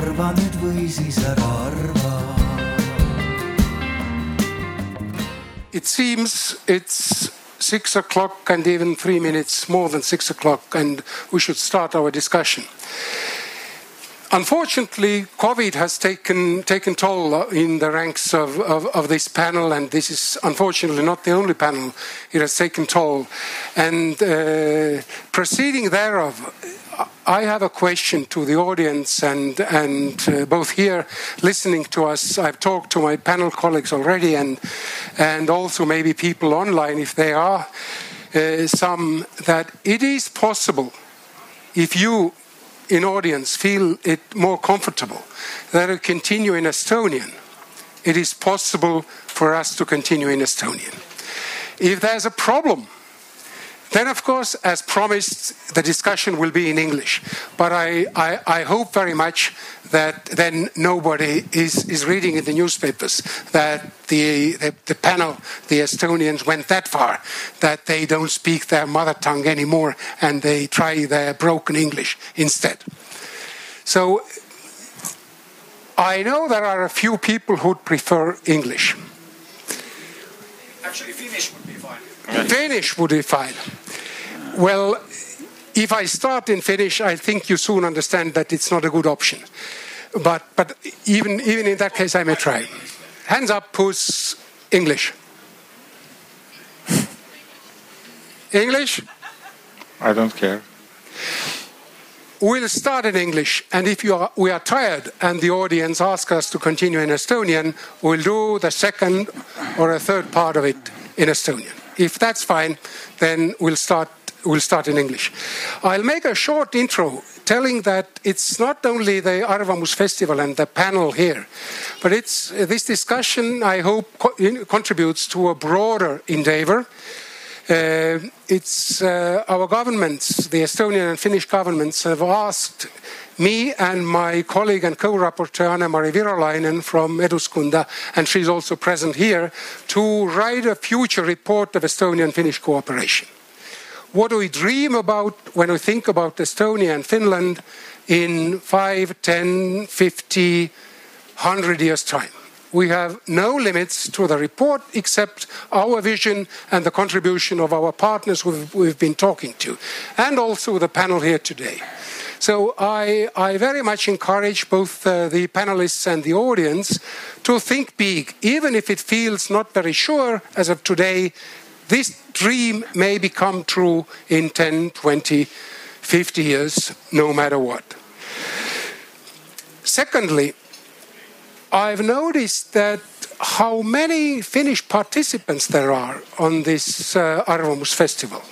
arva nüüd või siis ära arva. It seems it's six o'clock and even three minutes more than six o'clock, and we should start our discussion. Unfortunately, COVID has taken, taken toll in the ranks of, of, of, this panel, and this is unfortunately not the only panel it has taken toll. And uh, proceeding thereof, I have a question to the audience and, and uh, both here listening to us. I've talked to my panel colleagues already and, and also maybe people online if they are uh, some that it is possible if you in audience feel it more comfortable that I continue in Estonian, it is possible for us to continue in Estonian. If there's a problem, then, of course, as promised, the discussion will be in English. But I, I, I, hope very much that then nobody is, is reading in the newspapers that the, the, the, panel, the Estonians, went that far that they don't speak their mother tongue anymore and they try their broken English instead. So I know there are a few people who'd prefer English. Actually, Finnish would be fine. Finnish would be fine. Well, if I start in Finnish, I think you soon understand that it's not a good option. But, but even, even in that case, I may try. Hands up, who's English? English? I don't care. We'll start in English, and if you are, we are tired and the audience asks us to continue in Estonian, we'll do the second or a third part of it in Estonian. If that's fine, then we'll start we'll start in English. I'll make a short intro telling that it's not only the Arvamus Festival and the panel here, but it's this discussion I hope co contributes to a broader endeavor. Uh, it's uh, our governments, the Estonian and Finnish governments, have asked me and my colleague and co-rapporteur Anne-Mari Virolainen from Eduskunta, and she's also present here, to write a future report of Estonian-Finnish cooperation. What do we dream about when we think about Estonia and Finland in 5, 10, 50, 100 years' time? We have no limits to the report except our vision and the contribution of our partners we've, we've been talking to, and also the panel here today. So I, I very much encourage both uh, the panelists and the audience to think big, even if it feels not very sure as of today. This dream may become true in 10, 20, 50 years, no matter what. Secondly, I've noticed that how many Finnish participants there are on this uh, Arvamus festival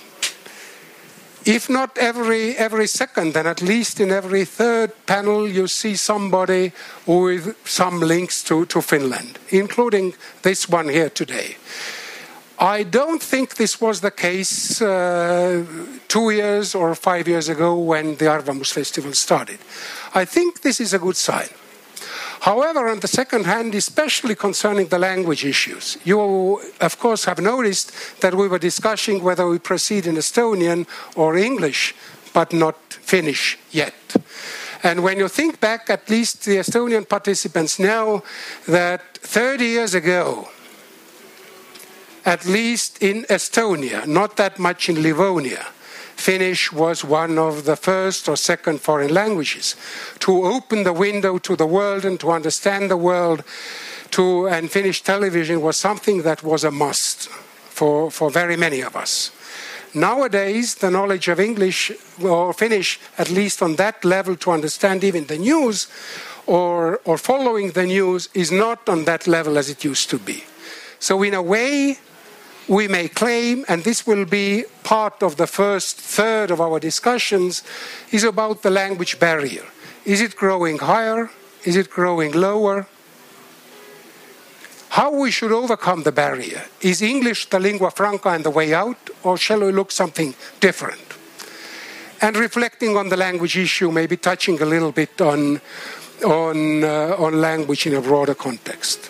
if not every every second, then at least in every third panel you see somebody with some links to, to Finland, including this one here today. I don't think this was the case uh, two years or five years ago when the Arvamus Festival started. I think this is a good sign. However, on the second hand, especially concerning the language issues, you, of course, have noticed that we were discussing whether we proceed in Estonian or English, but not Finnish yet. And when you think back, at least the Estonian participants know that 30 years ago, at least in Estonia, not that much in Livonia, Finnish was one of the first or second foreign languages. To open the window to the world and to understand the world, to, and Finnish television was something that was a must for, for very many of us. Nowadays, the knowledge of English or Finnish, at least on that level to understand even the news or, or following the news, is not on that level as it used to be. So, in a way, we may claim, and this will be part of the first third of our discussions, is about the language barrier. Is it growing higher? Is it growing lower? How we should overcome the barrier? Is English the lingua franca and the way out, or shall we look something different? And reflecting on the language issue, maybe touching a little bit on, on, uh, on language in a broader context.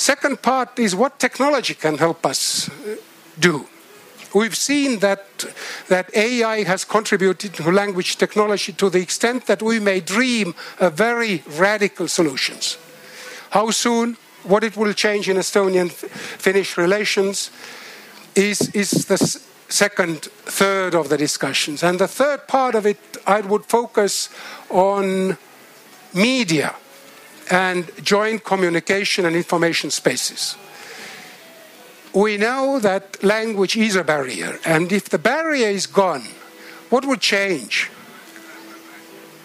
Second part is what technology can help us uh, do. We've seen that that AI has contributed to language technology to the extent that we may dream of very radical solutions. How soon, what it will change in Estonian-Finnish relations is, is the second third of the discussions. And the third part of it, I would focus on media and joint communication and information spaces. We know that language is a barrier, and if the barrier is gone, what would change?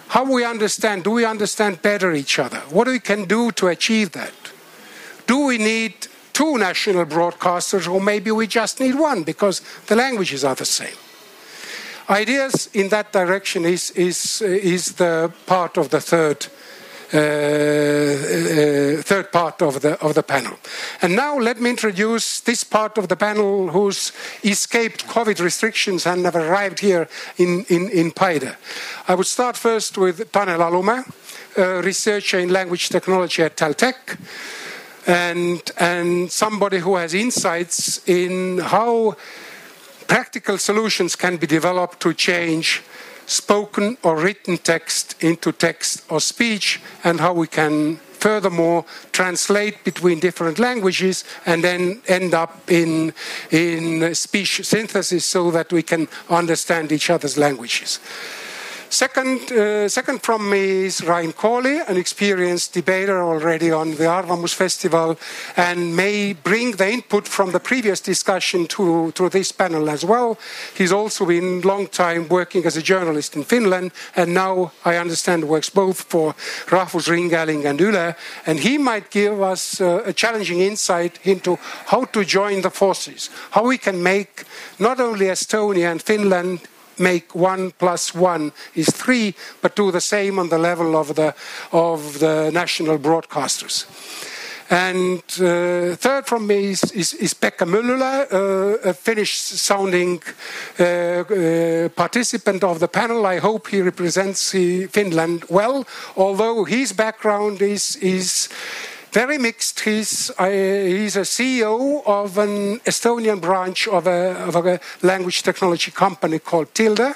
How we understand? Do we understand better each other? What we can do to achieve that? Do we need two national broadcasters, or maybe we just need one because the languages are the same? Ideas in that direction is, is, is the part of the third Uh, uh, third part of the of the panel. And now let me introduce this part of the panel who's escaped COVID restrictions and have arrived here in in, in Paide. I would start first with Tanel Alumäe, a researcher in language technology at TalTech. And, and somebody who has insights in how practical solutions can be developed to change spoken or written text into text or speech, and how we can furthermore translate between different languages and then end up in, in speech synthesis so that we can understand each other's languages. Second, uh, second from me is Rain Kooli, an experienced debater already on the Arvamus Festival, and may bring the input from the previous discussion to, to this panel as well. He's also been a long time working as a journalist in Finland, and now I understand works both for Rahvusringhääling and Yle, and he might give us uh, a challenging insight into how to join the forces, how we can make not only Estonia and Finland make one plus one is three, but do the same on the level of the of the national broadcasters. And uh, third from me is, is, is Pekka Myllylä, uh, a Finnish-sounding uh, uh, participant of the panel. I hope he represents Finland well, although his background is is very mixed. He's, uh, he's a CEO of an Estonian branch of a, of a language technology company called Tilde.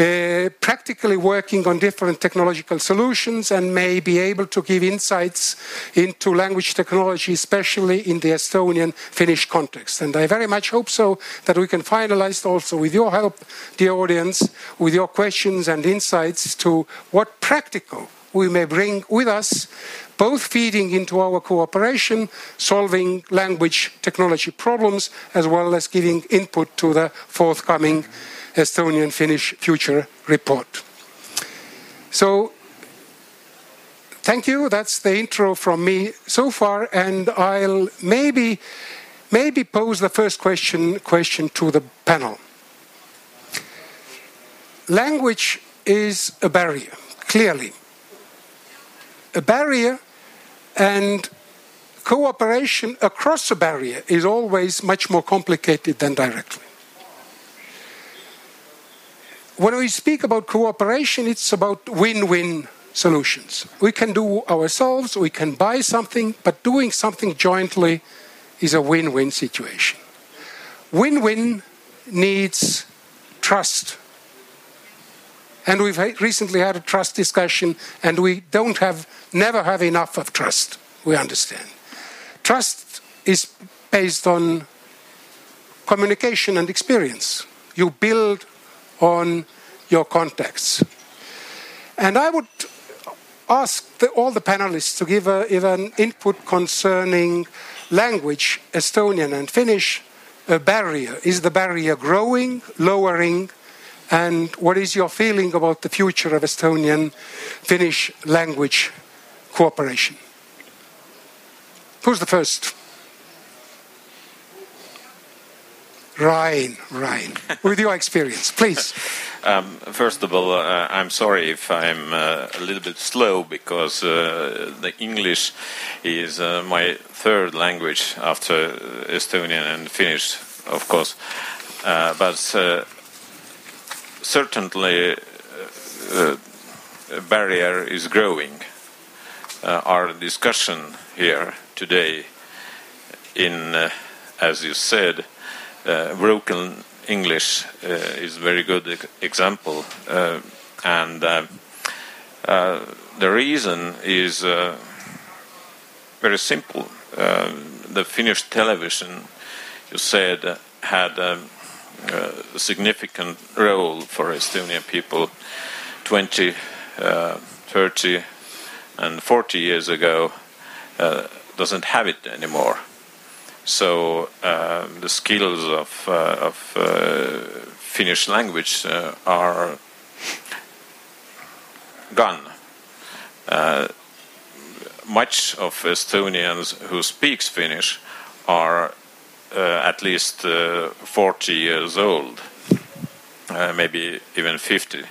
Uh, practically working on different technological solutions and may be able to give insights into language technology, especially in the Estonian Finnish context. And I very much hope so that we can finalize also with your help, the audience, with your questions and insights to what practical we may bring with us both feeding into our cooperation, solving language technology problems, as well as giving input to the forthcoming Estonian Finnish future report. So, thank you. That's the intro from me so far, and I'll maybe maybe pose the first question question to the panel. Language is a barrier, clearly. A barrier and cooperation across a barrier is always much more complicated than directly. When we speak about cooperation, it's about win win solutions. We can do ourselves, we can buy something, but doing something jointly is a win win situation. Win win needs trust and we've recently had a trust discussion, and we don't have, never have enough of trust, we understand. Trust is based on communication and experience. You build on your contacts. And I would ask the, all the panelists to give, an input concerning language, Estonian and Finnish, a barrier. Is the barrier growing, lowering, and what is your feeling about the future of Estonian Finnish language cooperation? Who's the first? Rain, Rain, with your experience, please. Um, first of all, uh, I'm sorry if I'm uh, a little bit slow because uh, the English is uh, my third language after Estonian and Finnish, of course. Uh, but uh, certainly uh, barrier is growing. Uh, our discussion here today in, uh, as you said, uh, broken English uh, is a very good example, uh, and the reason is very simple. The Finnish television, you said, had um, a significant role for Estonian people 20, uh, 30, and 40 years ago, uh, doesn't have it anymore. So uh, the skills of, of Finnish language are gone. Uh, much of Estonians who speaks Finnish are at least uh, 40 years old, uh, maybe even 50,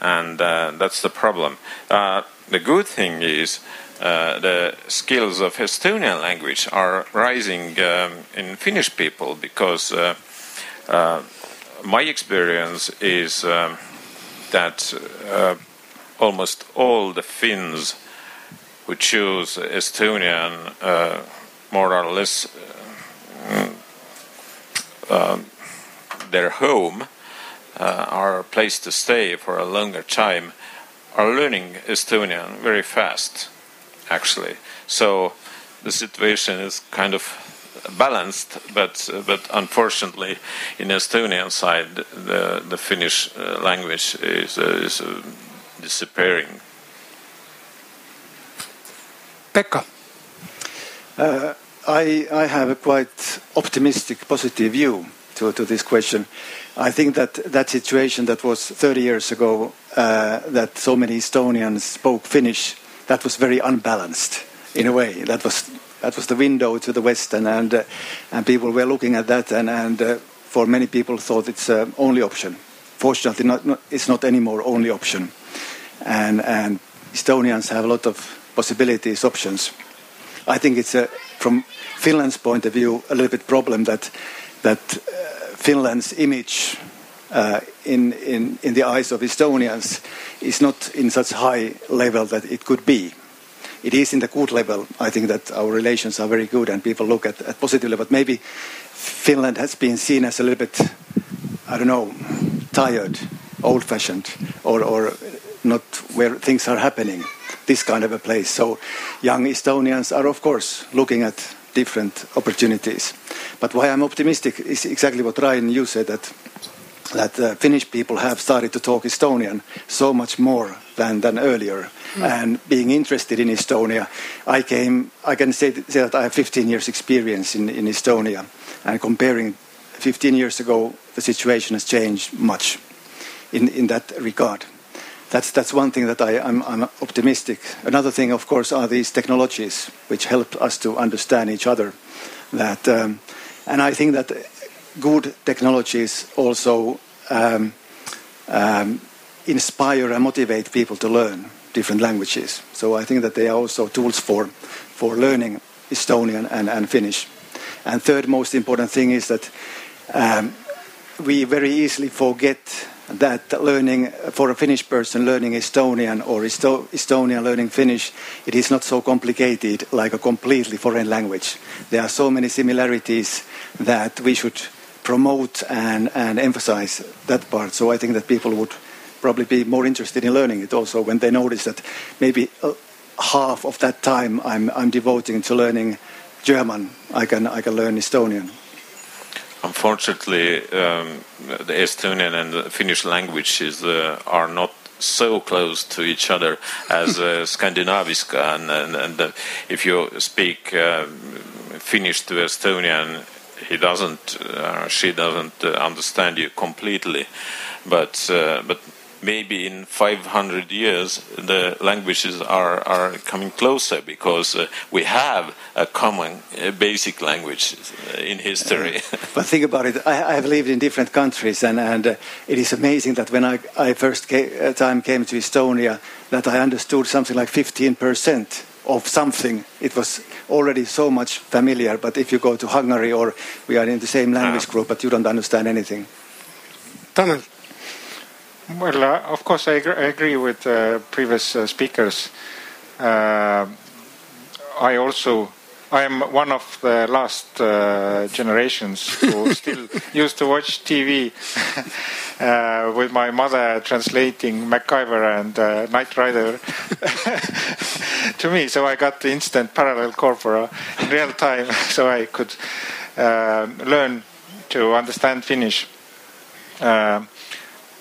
and uh, that's the problem. Uh, the good thing is uh, the skills of Estonian language are rising um, in Finnish people because uh, uh, my experience is um, that uh, almost all the Finns who choose Estonian uh, more or less uh, their home, uh, our place to stay for a longer time, are learning Estonian very fast, actually. So the situation is kind of balanced, but but unfortunately, in Estonian side, the the Finnish uh, language is uh, is uh, disappearing. Pekka. I, I have a quite optimistic, positive view to, to this question. I think that that situation that was 30 years ago, uh, that so many Estonians spoke Finnish, that was very unbalanced in a way. That was that was the window to the West, and and, uh, and people were looking at that, and and uh, for many people thought it's uh, only option. Fortunately, not, not, it's not anymore only option, and and Estonians have a lot of possibilities, options. I think it's a, from Finland's point of view a little bit problem that that uh, Finland's image uh, in, in in the eyes of Estonians is not in such high level that it could be. It is in the good level. I think that our relations are very good and people look at, at positively. But maybe Finland has been seen as a little bit, I don't know, tired, old-fashioned, or, or not where things are happening. This kind of a place. So young Estonians are, of course, looking at different opportunities. But why I'm optimistic is exactly what Ryan you said that that uh, Finnish people have started to talk Estonian so much more than, than earlier. And being interested in Estonia, I came. I can say, say that I have 15 years experience in, in Estonia, and comparing 15 years ago, the situation has changed much in, in that regard. That's, that's one thing that I, I'm, I'm optimistic. Another thing, of course, are these technologies which help us to understand each other. That, um, and I think that good technologies also um, um, inspire and motivate people to learn different languages. So I think that they are also tools for, for learning Estonian and, and Finnish. And third most important thing is that um, we very easily forget that learning for a Finnish person learning Estonian or Esto- Estonian learning Finnish, it is not so complicated like a completely foreign language. There are so many similarities that we should promote and, and emphasize that part. So I think that people would probably be more interested in learning it also when they notice that maybe uh, half of that time I'm, I'm devoting to learning German, I can, I can learn Estonian. Unfortunately, um, the Estonian and the Finnish languages uh, are not so close to each other as uh, Scandinaviska, and, and, and uh, if you speak uh, Finnish to Estonian, he doesn't, uh, she doesn't uh, understand you completely, but uh, but maybe in 500 years the languages are, are coming closer because uh, we have a common uh, basic language uh, in history. But think about it. I, I have lived in different countries, and, and uh, it is amazing that when I, I first ca- uh, time came to Estonia, that I understood something like 15% of something. It was already so much familiar. But if you go to Hungary, or we are in the same language Ah. group, but you don't understand anything. Tanel. Well, uh, of course, I agree, I agree with uh, previous uh, speakers. Uh, I also I am one of the last uh, generations who still used to watch TV uh, with my mother translating MacGyver and uh, Knight Rider to me. So I got the instant parallel corpora in real time, so I could learn to understand Finnish.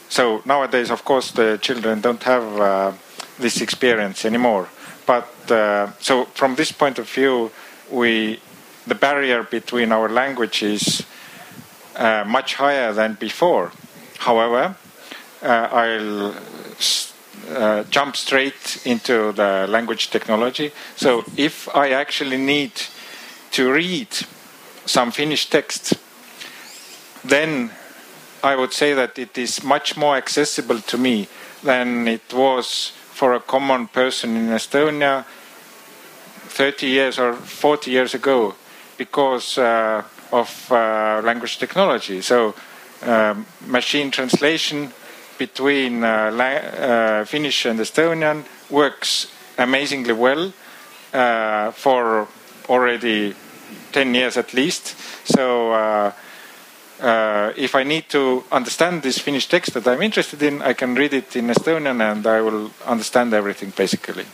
So nowadays, of course, the children don't have uh, this experience anymore. But uh, so from this point of view, we the barrier between our languages uh, much higher than before. However, uh, I'll uh, jump straight into the language technology. So if I actually need to read some Finnish text, then I would say that it is much more accessible to me than it was for a common person in Estonia 30 years or 40 years ago because uh, of uh, language technology. So, um, machine translation between uh, uh Finnish and Estonian works amazingly well uh, for already 10 years at least. So, uh, if I need to understand this Finnish text that I'm interested in, I can read it in Estonian and I will understand everything basically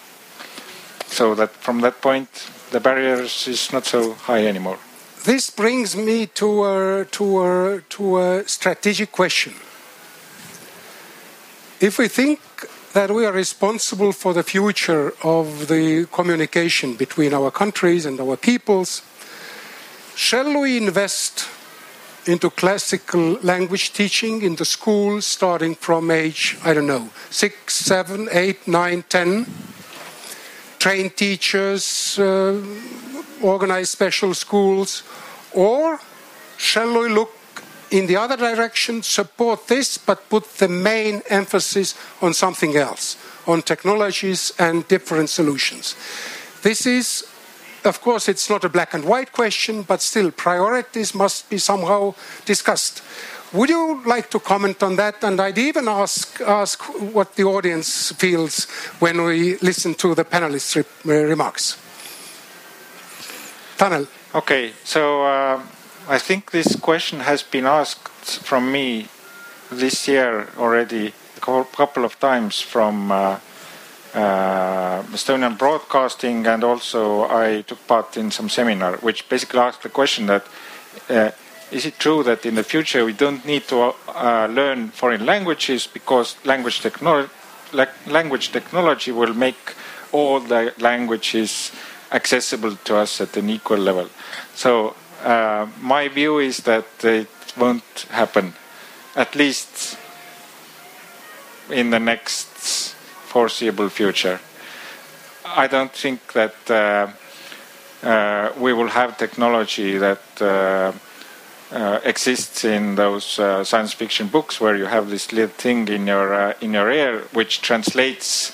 so that from that point the barriers is not so high anymore. This brings me to a, to a, to a strategic question. If we think that we are responsible for the future of the communication between our countries and our peoples, shall we invest into classical language teaching in the schools starting from age, I don't know, six, seven, eight, nine, ten? train teachers, uh, organize special schools, or shall we look in the other direction, support this, but put the main emphasis on something else, on technologies and different solutions? This is, of course, it's not a black and white question, but still priorities must be somehow discussed. Would you like to comment on that? And I'd even ask, ask what the audience feels when we listen to the panelists' re uh, remarks. Tanel. Okay, so uh, I think this question has been asked from me this year already a couple of times from uh, uh, Estonian Broadcasting, and also I took part in some seminar, which basically asked the question that uh, is it true that in the future we don't need to uh, learn foreign languages because language, technolo- language technology will make all the languages accessible to us at an equal level? So, uh, my view is that it won't happen, at least in the next foreseeable future. I don't think that uh, uh we will have technology that uh, exists in those science fiction books where you have this little thing in your in your ear which translates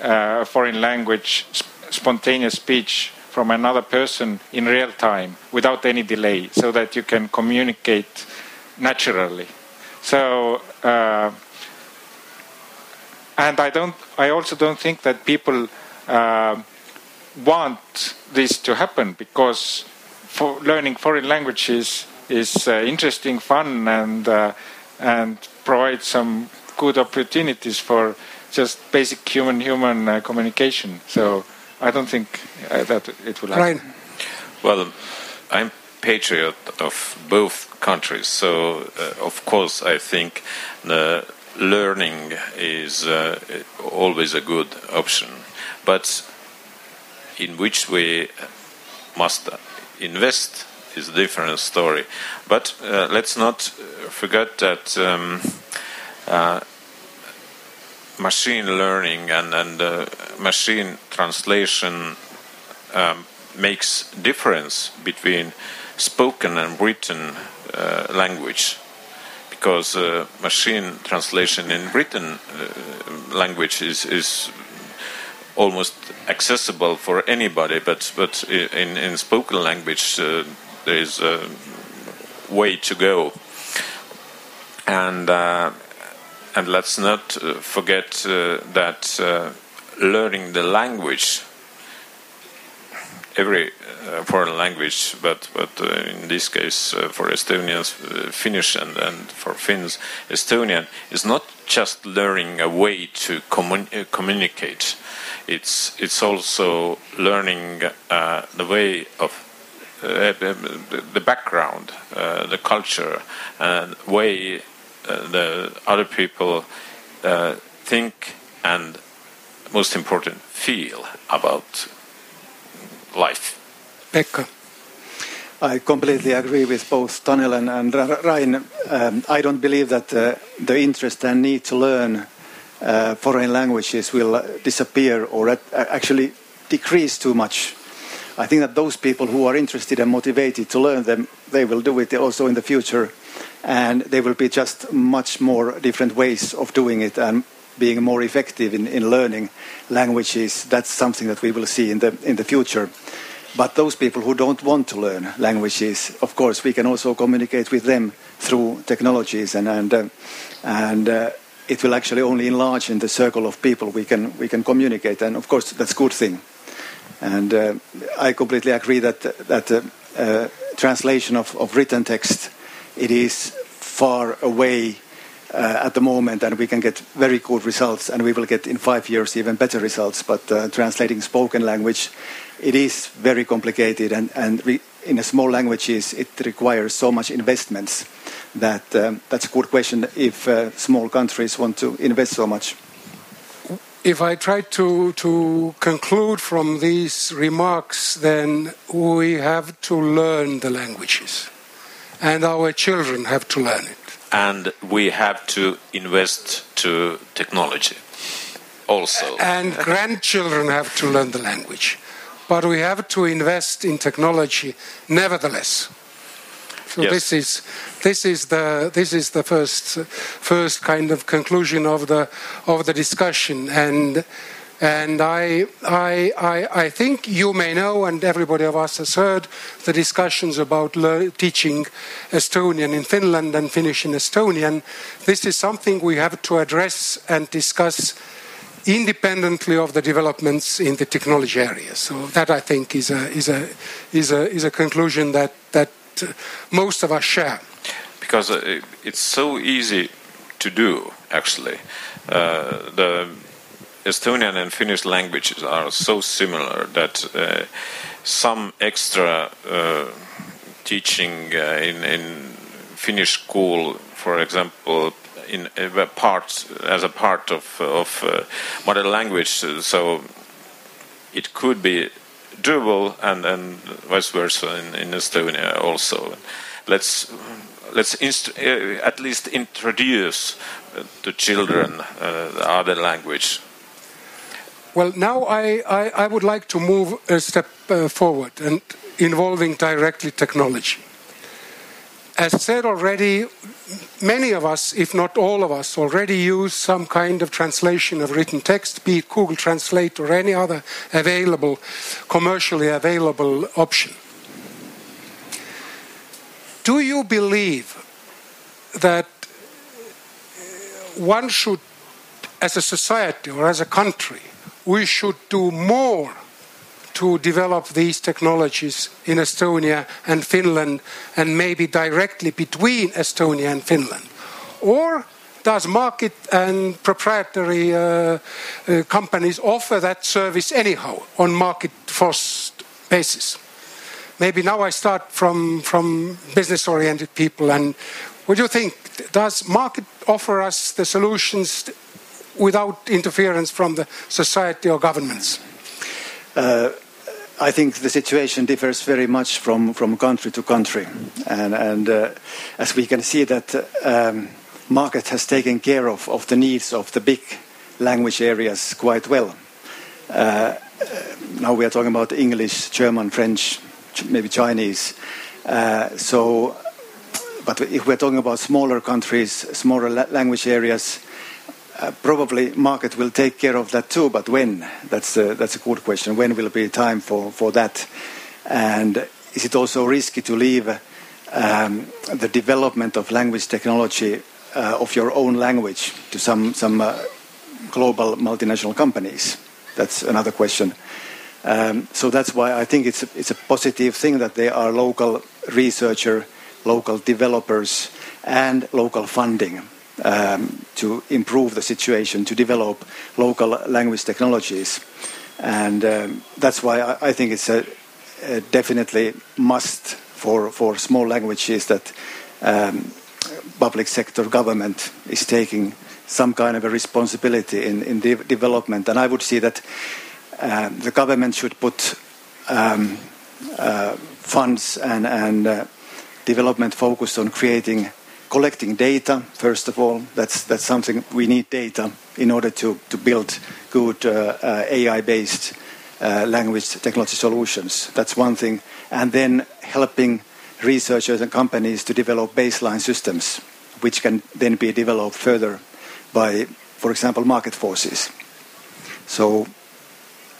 a foreign language sp spontaneous speech from another person in real time without any delay so that you can communicate naturally so uh, and i don't i also don't think that people uh, want this to happen because for learning foreign languages is uh, interesting, fun, and uh, and provide some good opportunities for just basic human-human uh, communication. So I don't think uh, that it will happen. Right. Well, I'm patriot of both countries, so uh, of course I think the learning is uh, always a good option, but in which we must invest is a different story. But uh, let's not forget that um, uh, machine learning and, and uh, machine translation um, makes difference between spoken and written uh, language because uh, machine translation in written uh, language is, is almost accessible for anybody, but but in in spoken language uh, there is a way to go. And uh, and let's not uh, forget uh, that learning the language every uh, foreign language, but but uh, in this case uh, for Estonians, Finnish, and, and for Finns, Estonian is not just learning a way to commun- communicate. It's it's also learning the way of uh, the background, uh, the culture, and way uh, the other people think and most important feel about life. Pekka. I completely agree with both Tanel and, and Rain. Um, I don't believe that uh, the interest and need to learn uh, foreign languages will uh, disappear or at, uh, actually decrease too much. I think that those people who are interested and motivated to learn them, they will do it also in the future, and there will be just much more different ways of doing it and being more effective in, in learning languages. That's something that we will see in the in the future. But those people who don't want to learn languages, of course, we can also communicate with them through technologies, and and uh, and uh, it will actually only enlarge in the circle of people we can we can communicate, and of course that's a good thing. And uh, I completely agree that that uh, uh, translation of, of written text it is far away at the moment, and we can get very good results, and we will get in five years even better results. But uh, translating spoken language, it is very complicated, and, and re- in small languages, it requires so much investments that um, that's a good question if uh, small countries want to invest so much. If I try to, to conclude from these remarks, then we have to learn the languages, and our children have to learn it. And we have to invest to technology also and grandchildren have to learn the language. But we have to invest in technology nevertheless. So Yes. this is this is the this is the first first kind of conclusion of the of the discussion and and I, I, I, I think you may know, and everybody of us has heard, the discussions about teaching Estonian in Finland and Finnish in Estonian. This is something we have to address and discuss independently of the developments in the technology area. So that I think is a is a is a is a conclusion that that uh, most of us share. because uh, it's so easy to do actually uh, the Estonian and Finnish languages are so similar that uh, some extra uh, teaching uh, in, in Finnish school, for example, in a part as a part of of uh, mother language, uh, so it could be doable, and, and vice versa in, in Estonia also. Let's let's uh, at least introduce uh, to children uh, the other language. Well, now I, I, I would like to move a step uh, forward and involving directly technology. As said already, many of us, if not all of us, already use some kind of translation of written text, be it Google Translate or any other available, commercially available option. Do you believe that one should, as a society or as a country, we should do more to develop these technologies in Estonia and Finland and maybe directly between Estonia and Finland? Or does market and proprietary uh, uh, companies offer that service anyhow on market forced basis? Maybe now I start from, from business oriented people and what do you think? Does market offer us the solutions without interference from the society or governments? Uh, I think the situation differs very much from, from country to country, and, and uh, as we can see that um, market has taken care of, of the needs of the big language areas quite well. Uh, now we are talking about English, German, French, maybe Chinese. Uh, so, but if we're talking about smaller countries, smaller la language areas, uh, probably market will take care of that too, but when? That's a, that's a good question. When will be time for, for that? And is it also risky to leave um, the development of language technology uh, of your own language to some, some uh, global multinational companies? That's another question. Um, so that's why I think it's a, it's a positive thing that there are local researcher, local developers, and local funding um, to improve the situation, to develop local language technologies. And um, that's why I, I, think it's a, a, definitely must for, for small languages that um, public sector government is taking some kind of a responsibility in, in de development. And I would see that uh, the government should put um, uh, funds and, and uh, development focus on creating collecting data first of all. That's that's something we need data in order to to build good uh, uh, AI based uh, language technology solutions. That's one thing. And then helping researchers and companies to develop baseline systems which can then be developed further by for example market forces. So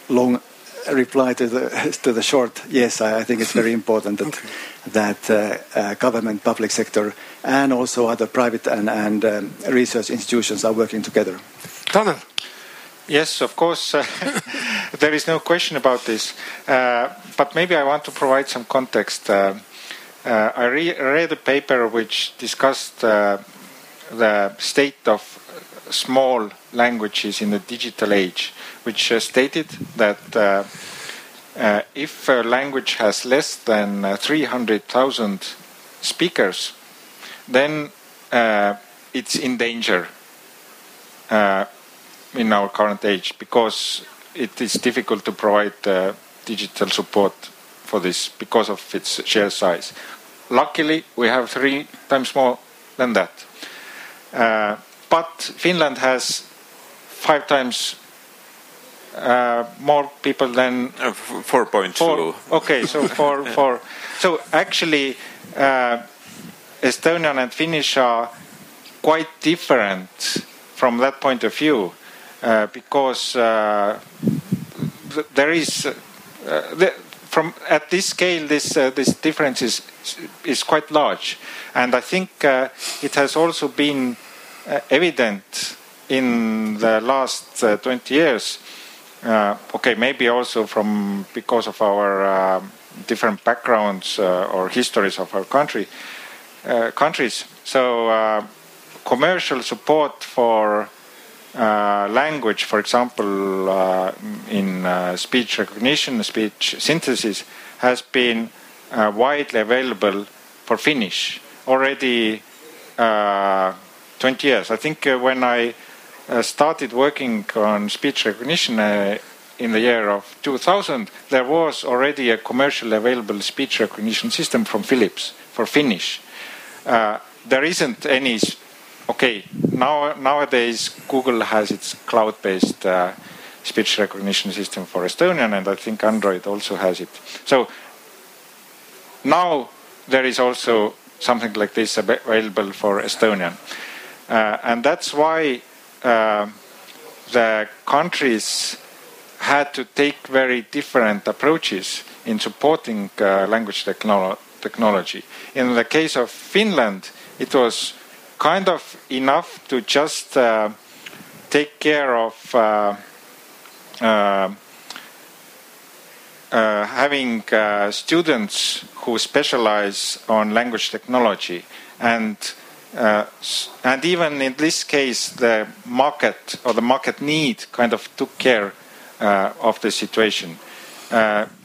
long reply to the to the short yes I, I think it's very important that okay. that uh, uh, government public sector and also other private and, and um, research institutions are working together Tanel Yes, of course, uh, there is no question about this. Uh, but maybe I want to provide some context. Uh, uh I re read a paper which discussed uh, the state of small languages in the digital age, which uh, stated that if a language has less than 300,000 speakers, then it's in danger in our current age because it is difficult to provide uh, digital support for this because of its sheer size. Luckily, we have three times more than that. Uh, but Finland has five times uh, more people than uh, 4.2. Okay, so for for so actually uh, Estonian and Finnish are quite different from that point of view. Uh, because uh, there is uh, the, from at this scale this this difference is is quite large, and I think it has also been evident in the last 20 years. okay, maybe also from because of our different backgrounds or histories of our country countries. So commercial support for uh, language, for example, uh, in uh, speech recognition, speech synthesis, has been uh, widely available for Finnish already uh, 20 years. I think when I started working on speech recognition in the year of 2000, there was already a commercially available speech recognition system from Philips for Finnish. there isn't any okay, now nowadays Google has its cloud-based uh, speech recognition system for Estonian, and I think Android also has it. So now there is also something like this available for Estonian, uh, and that's why uh, the countries had to take very different approaches in supporting uh, language technolo technology. In the case of Finland, it was kind of enough to just uh, take care of uh, uh, uh having uh, students who specialize on language technology and uh, and even in this case the market or the market need kind of took care of the situation.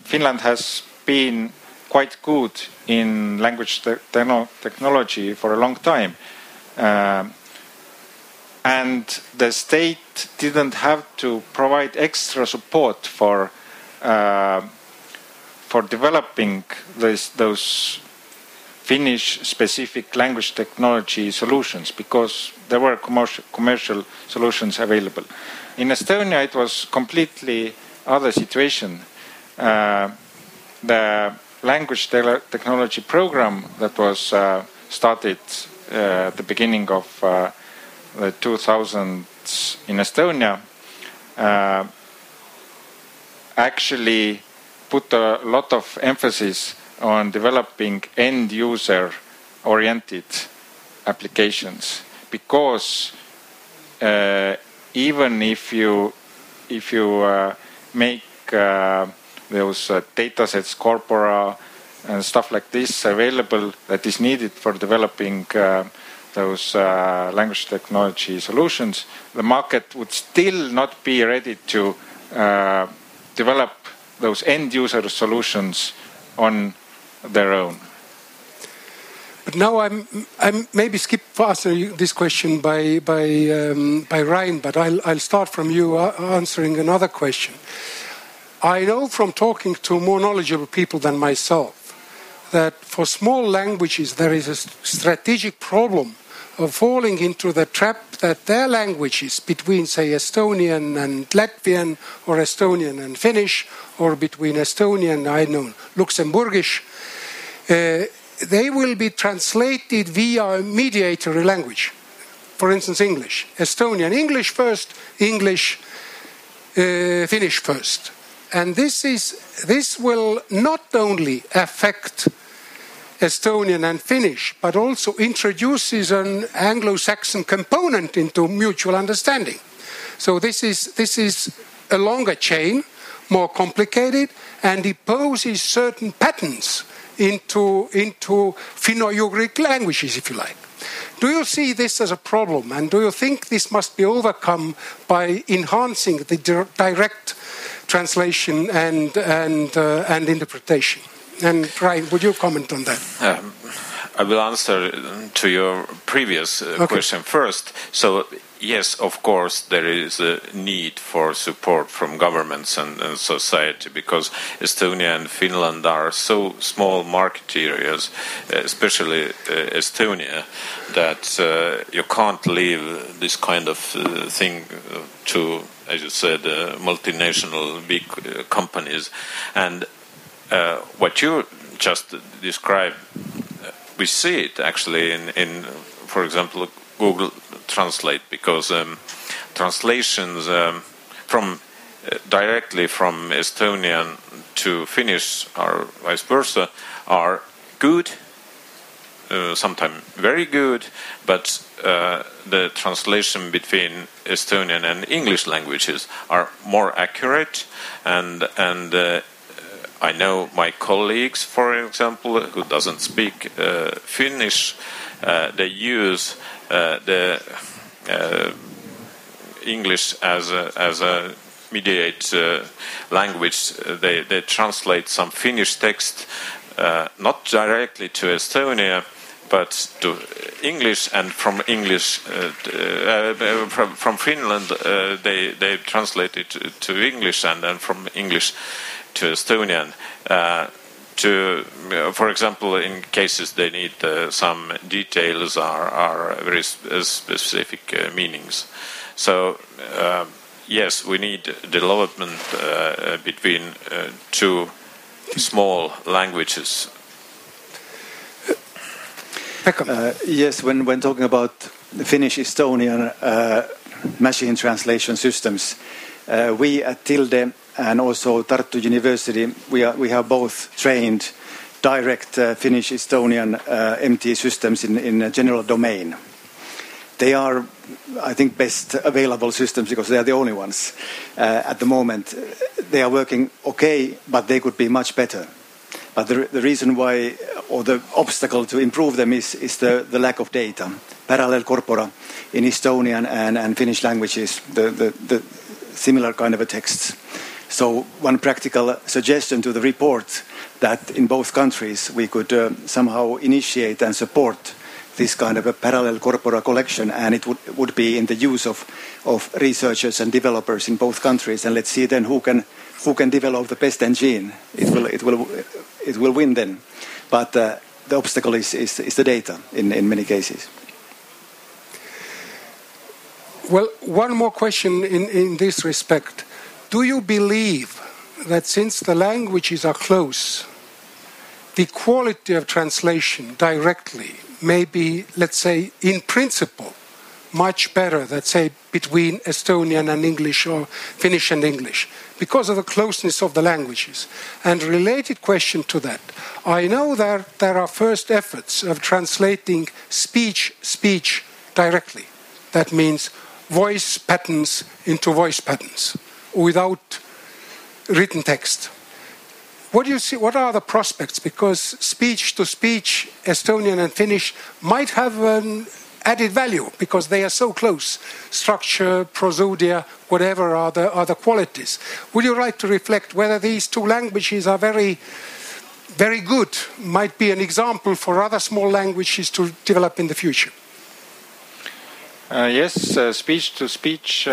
Finland has been quite good in language te technology for a long time. Uh, and the state didn't have to provide extra support for uh, for developing this, those Finnish specific language technology solutions because there were commercial, solutions available. In Estonia, it was completely other situation. Uh, the language te technology program that was uh, started uh, at the beginning of uh, the 2000s in Estonia uh, actually put a lot of emphasis on developing end user oriented applications because uh, even if you if you uh, make uh, those uh, data sets, corpora, and stuff like this available that is needed for developing uh, those uh, language technology solutions, the market would still not be ready to uh, develop those end user solutions on their own. But now I'm, I'm maybe skip faster this question by by um, by Ryan, but I'll I'll start from you uh, answering another question. I know from talking to more knowledgeable people than myself that for small languages there is a strategic problem of falling into the trap that their languages between say Estonian and Latvian or Estonian and Finnish or between Estonian I know Luxembourgish uh, they will be translated via a mediatory language. For instance, English. Estonian English first, English uh, Finnish first. And this, is, this will not only affect Estonian and Finnish, but also introduces an Anglo Saxon component into mutual understanding. So this is, this is a longer chain, more complicated, and it poses certain patterns into, into Finno-Ugric languages, if you like. Do you see this as a problem, and do you think this must be overcome by enhancing the direct translation and, and, uh, and interpretation? And Ryan, would you comment on that? Um, I will answer to your previous uh, okay. question first. So yes, of course, there is a need for support from governments and, and, society because Estonia and Finland are so small market areas, especially uh, Estonia, that uh, you can't leave this kind of uh, thing to, as you said, uh, multinational big uh, companies. And uh, what you just described, we see it actually in, in for example, Google Translate because um, translations um, from uh, directly from Estonian to Finnish or vice versa are good, uh, sometimes very good, but uh, the translation between Estonian and English languages are more accurate and and uh, I know my colleagues, for example, who doesn't speak uh, Finnish, uh, they use uh, the uh, English as a, as a mediate uh, language. They, they translate some Finnish text not directly to Estonia but to English and from English uh, uh, from, from Finland uh, they they translate it to English and then from English to Estonian to, uh, for example, in cases they need uh, some details or, or very uh, specific uh, meanings. So, uh, yes, we need development uh, between two small languages. yes, when, when talking about Finnish Estonian machine translation systems, we at Tilde and also Tartu University, we, are, we have both trained direct uh, Finnish Estonian uh, MT systems in, in a general domain. They are, I think, best available systems because they are the only ones uh, at the moment. They are working okay, but they could be much better. But the, the reason why, or the obstacle to improve them, is, is the, the lack of data. Parallel corpora in Estonian and, and Finnish languages, the, the, the similar kind of a texts. So one practical suggestion to the report that in both countries we could uh, somehow initiate and support this kind of a parallel corpora collection and it would, would be in the use of, of researchers and developers in both countries. And let's see then who can who can develop the best engine. It will it will it will win then. But uh, the obstacle is, is, is the data in, in many cases. Well one more question in, in this respect do you believe that since the languages are close, the quality of translation directly may be, let's say, in principle, much better, let's say, between Estonian and English or Finnish and English, because of the closeness of the languages. And related question to that, I know that there are first efforts of translating speech speech directly. That means voice patterns into voice patterns without written text. what do you see? What are the prospects? Because speech to speech, Estonian and Finnish might have an added value because they are so close. Structure, prosodia, whatever are the, are the qualities. Would you like to reflect whether these two languages are very, very good, might be an example for other small languages to develop in the future? Uh, yes, speech to speech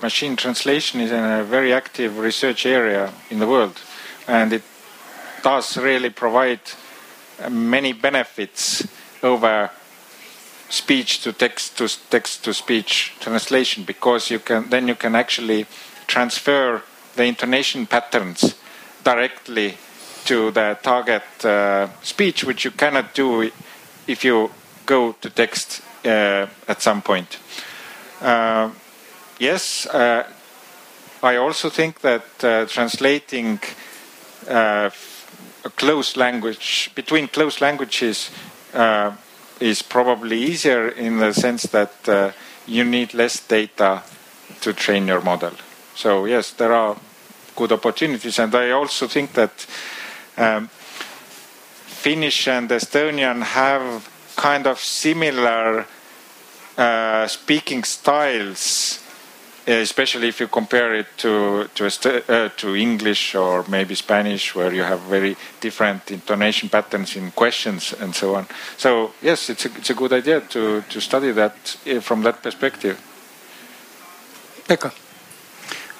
machine translation is a very active research area in the world, and it does really provide many benefits over speech to text to text to speech translation because you can then you can actually transfer the intonation patterns directly to the target uh, speech, which you cannot do if you go to text. uh, at some point. Uh, yes, uh, I also think that translating a close language between close languages is probably easier in the sense that uh, you need less data to train your model. So yes, there are good opportunities, and I also think that um, Finnish and Estonian have kind of similar uh, speaking styles, especially if you compare it to to, uh, to English or maybe Spanish, where you have very different intonation patterns in questions and so on. So yes, it's a, it's a good idea to to study that uh, from that perspective. Pekka.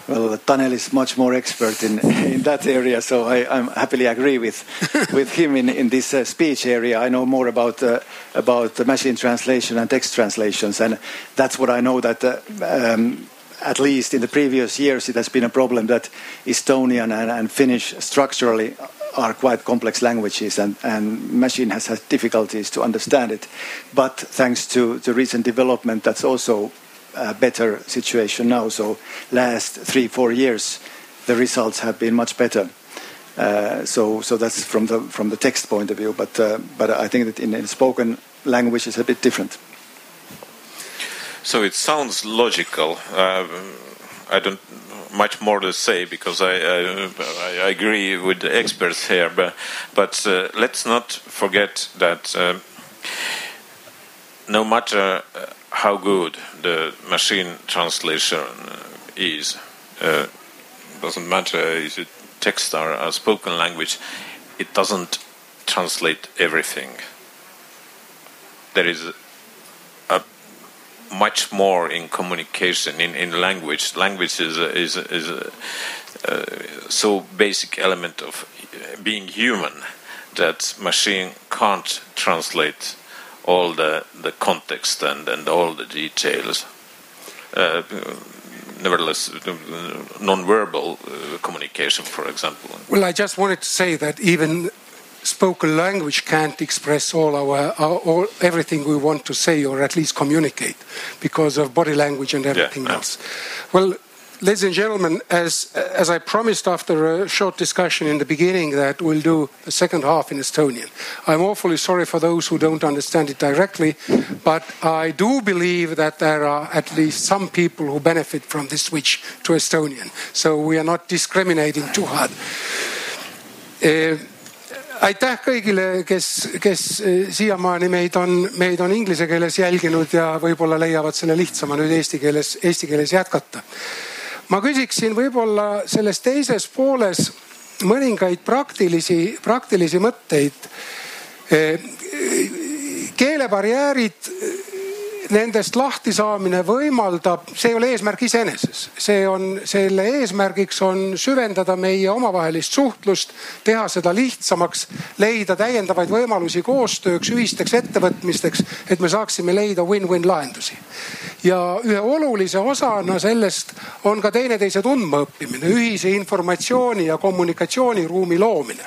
Well, Tanel is much more expert in, in that area, so I, I happily agree with, with him in, in this uh, speech area. I know more about, uh, about the machine translation and text translations, and that's what I know that uh, um, at least in the previous years it has been a problem that Estonian and, and Finnish structurally are quite complex languages and, and machine has had difficulties to understand it. But thanks to, to recent development, that's also a better situation now. So last three, four years, the results have been much better. Uh, so, so that's from the from the text point of view. But uh, but I think that in, in spoken language is a bit different. So it sounds logical. Uh, I don't much more to say because I, I, I agree with the experts here. But but uh, let's not forget that uh, no matter how good the machine translation is. Uh, doesn't matter if it text or a spoken language, it doesn't translate everything. There is a, much more in communication in, in language. Language is a, is a, is a, uh, so basic element of being human that machine can't translate all the, the context and, and all the details. Uh, nevertheless, non-verbal uh, communication, for example. Well, I just wanted to say that even spoken language can't express all our, our all, everything we want to say or at least communicate because of body language and everything yeah, else. Well, ladies and gentlemen, as, as I promised after a short discussion in the beginning that we'll do the second half in Estonian. I'm awfully sorry for those who don't understand it directly, but I do believe that there are at least some people who benefit from this switch to Estonian. So we are not discriminating too hard. Uh, aitäh kõigile, kes, kes eh, siiamaani meid on, meid on inglise keeles jälginud ja võib-olla leiavad selle lihtsama nüüd eesti keeles, eesti keeles jätkata ma küsiksin võib-olla selles teises pooles mõningaid praktilisi, praktilisi mõtteid. keelebarjäärid nendest lahti saamine võimaldab, see ei ole eesmärk iseeneses, see on, selle eesmärgiks on süvendada meie omavahelist suhtlust, teha seda lihtsamaks, leida täiendavaid võimalusi koostööks, ühisteks ettevõtmisteks, et me saaksime leida win-win lahendusi. ja ühe olulise osana sellest on ka teineteise tundmaõppimine, ühise informatsiooni ja kommunikatsiooniruumi loomine.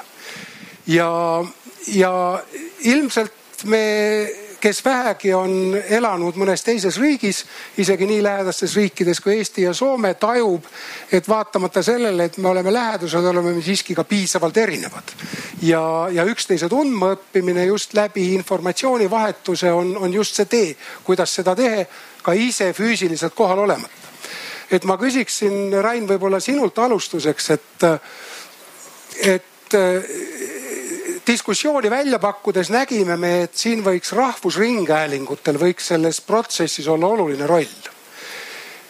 ja, ja ilmselt me kes vähegi on elanud mõnes teises riigis, isegi nii lähedastes riikides kui Eesti ja Soome, tajub, et vaatamata sellele, et me oleme lähedased, oleme me siiski ka piisavalt erinevad. ja, ja üksteise tundmaõppimine just läbi informatsioonivahetuse on, on just see tee, kuidas seda teha ka ise füüsiliselt kohal olemata. et ma küsiksin, Rain, võib-olla sinult alustuseks, et, et diskussiooni välja pakkudes nägime me, et siin võiks rahvusringhäälingutel võiks selles protsessis olla oluline roll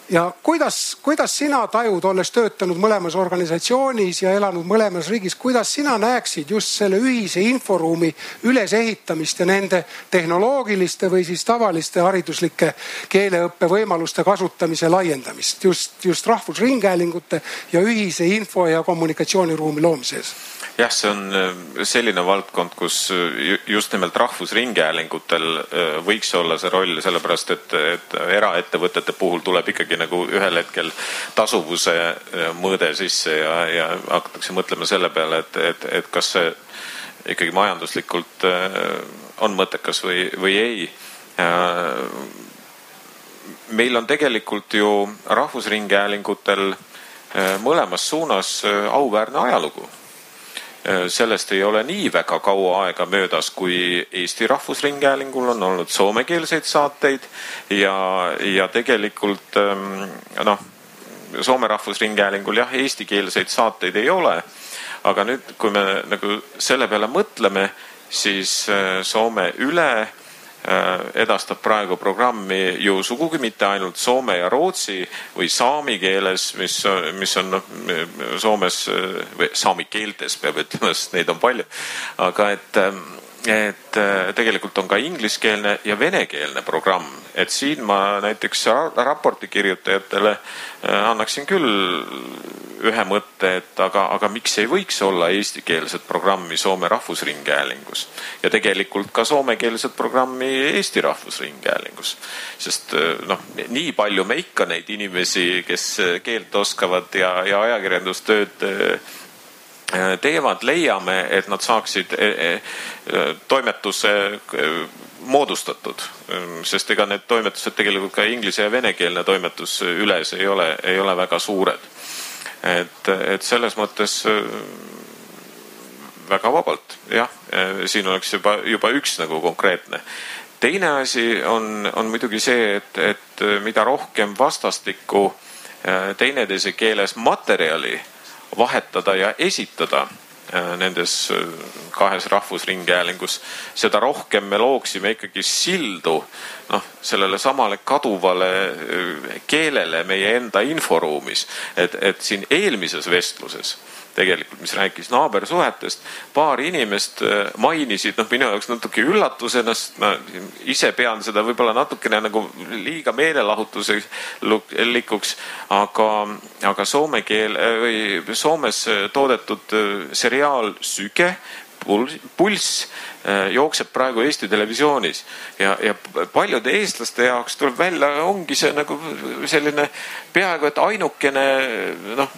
ja kuidas, kuidas sina tajud, olles töötanud mõlemas organisatsioonis ja elanud mõlemas riigis, kuidas sina näeksid just selle ühise inforuumi ülesehitamist ja nende tehnoloogiliste või siis tavaliste hariduslike keeleõppe võimaluste kasutamise laiendamist just, just rahvusringhäälingute ja ühise info ja kommunikatsiooniruumi loomises? Jah, see on äh, selline valdkond, kus äh, just nimelt rahvusringhäälingutel äh, võiks olla see roll, sellepärast et, et eraettevõtete puhul tuleb ikkagi nagu ühel hetkel tasuvuse mõõde sisse ja, ja hakatakse mõtlema selle peale, et, et, et kas see ikkagi majanduslikult on mõttekas või, või ei. meil on tegelikult ju rahvusringhäälingutel mõlemas suunas auväärne ajalugu sellest ei ole nii väga kaua aega möödas, kui Eesti Rahvusringhäälingul on olnud soomekeelseid saateid ja, ja tegelikult ähm, noh, Soome Rahvusringhäälingul jah, eestikeelseid saateid ei ole. aga nüüd, kui me nagu selle peale mõtleme, siis äh, Soome üle Äh, edastab praegu programmi ju sugugi mitte ainult soome ja rootsi või saami keeles, mis, mis on noh, Soomes või saami keeltes peab ütlema, sest neid on palju. aga et, et tegelikult on ka ingliskeelne ja venekeelne programm, et siin ma näiteks raporti kirjutajatele äh, annaksin küll ühe mõtte, et aga, aga miks ei võiks olla eestikeelset programmi Soome Rahvusringhäälingus? Ja tegelikult ka soomekeelset programmi Eesti Rahvusringhäälingus. sest noh, nii palju me ikka neid inimesi, kes keelt oskavad ja, ja ajakirjandustööd teevad, leiame, et nad saaksid e, e, toimetuse moodustatud, sest ega need toimetused tegelikult ka inglise ja venekeelne toimetus üles ei ole, ei ole väga suured et, et selles mõttes äh, väga vabalt, jah, äh, siin oleks juba, juba üks nagu konkreetne. teine asi on, on muidugi see, et, et mida rohkem vastastikku äh, teineteise keeles materjali vahetada ja esitada nendes kahes rahvusringhäälingus, seda rohkem me looksime ikkagi sildu noh, sellele samale kaduvale keelele meie enda inforuumis. et, et siin eelmises vestluses tegelikult, mis rääkis naabersuhetest, paar inimest mainisid, noh, minu jaoks natuke üllatusena, sest ma ise pean seda võib-olla natukene nagu liiga meelelahutuslikuks, aga, aga soome keel või Soomes toodetud seriaal Süge pulss äh, jookseb praegu Eesti Televisioonis. Ja, ja paljude eestlaste jaoks tuleb välja, ongi see nagu selline peaaegu et ainukene noh,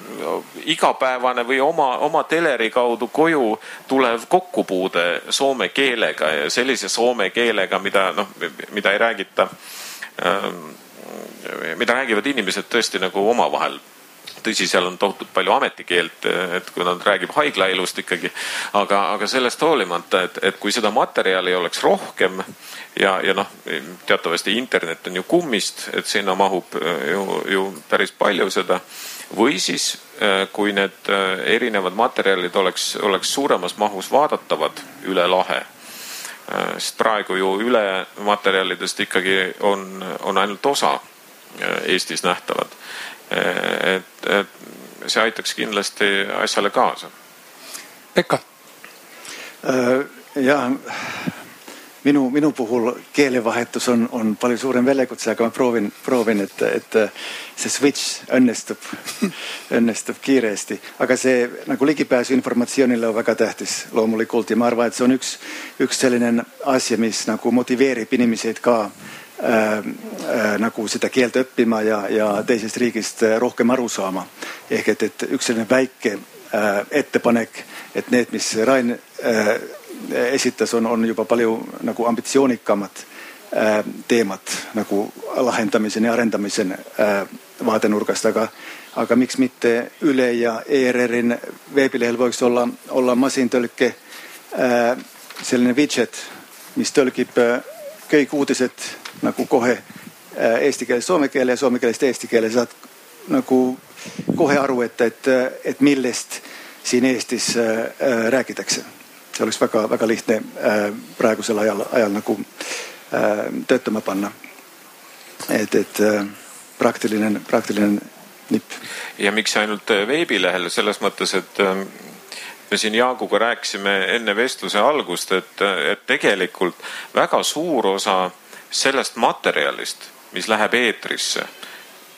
igapäevane või oma, oma teleri kaudu koju tulev kokkupuude soome keelega ja sellise soome keelega, mida noh, mida ei räägita ähm, mida räägivad inimesed tõesti nagu omavahel tõsi, seal on tohutult palju ametikeelt, et kui nad räägib haiglaelust ikkagi, aga, aga sellest hoolimata, et, et kui seda materjali oleks rohkem ja, ja noh, teatavasti internet on ju kummist, et sinna mahub ju, ju päris palju seda. või siis, kui need erinevad materjalid oleks, oleks suuremas mahus vaadatavad üle lahe sest praegu ju üle materjalidest ikkagi on, on ainult osa Eestis nähtavad et, et see aitaks kindlasti asjale kaasa. Pekka. Äh, ja minu, minu puhul keelevahetus on, on palju suurem väljakutse, aga ma proovin, proovin, et, et see switch õnnestub õnnestub kiiresti. aga see nagu ligipääs informatsioonile on väga tähtis loomulikult ja ma arvan, et see on üks, üks selline asi, mis nagu motiveerib inimesi ka nagu seda keelt õppima ja, ja teisest riigist äh, rohkem aru saama. ehk et, et üks selline väike äh, ettepanek, et need, mis Rain äh, esitas, on, on juba palju nagu ambitsioonikamad äh, teemad nagu lahendamiseni, arendamiseni äh, vaatenurgast, aga, aga miks mitte Üle ja ERR-i veebilehel võiks olla, olla masintõlke äh, selline widget, mis tõlgib äh, kõik uudised nagu kohe äh, eesti keelest soome keele ja soome keelest eesti keele, saad nagu kohe aru, et, et, et millest siin Eestis räägitakse. see oleks väga-väga lihtne praegusel ajal, ajal nagu töötama panna. et, et praktiline, praktiline nipp. ja miks ainult veebilehel, selles mõttes, et me siin Jaaguga rääkisime enne vestluse algust, et, et tegelikult väga suur osa sellest materjalist, mis läheb eetrisse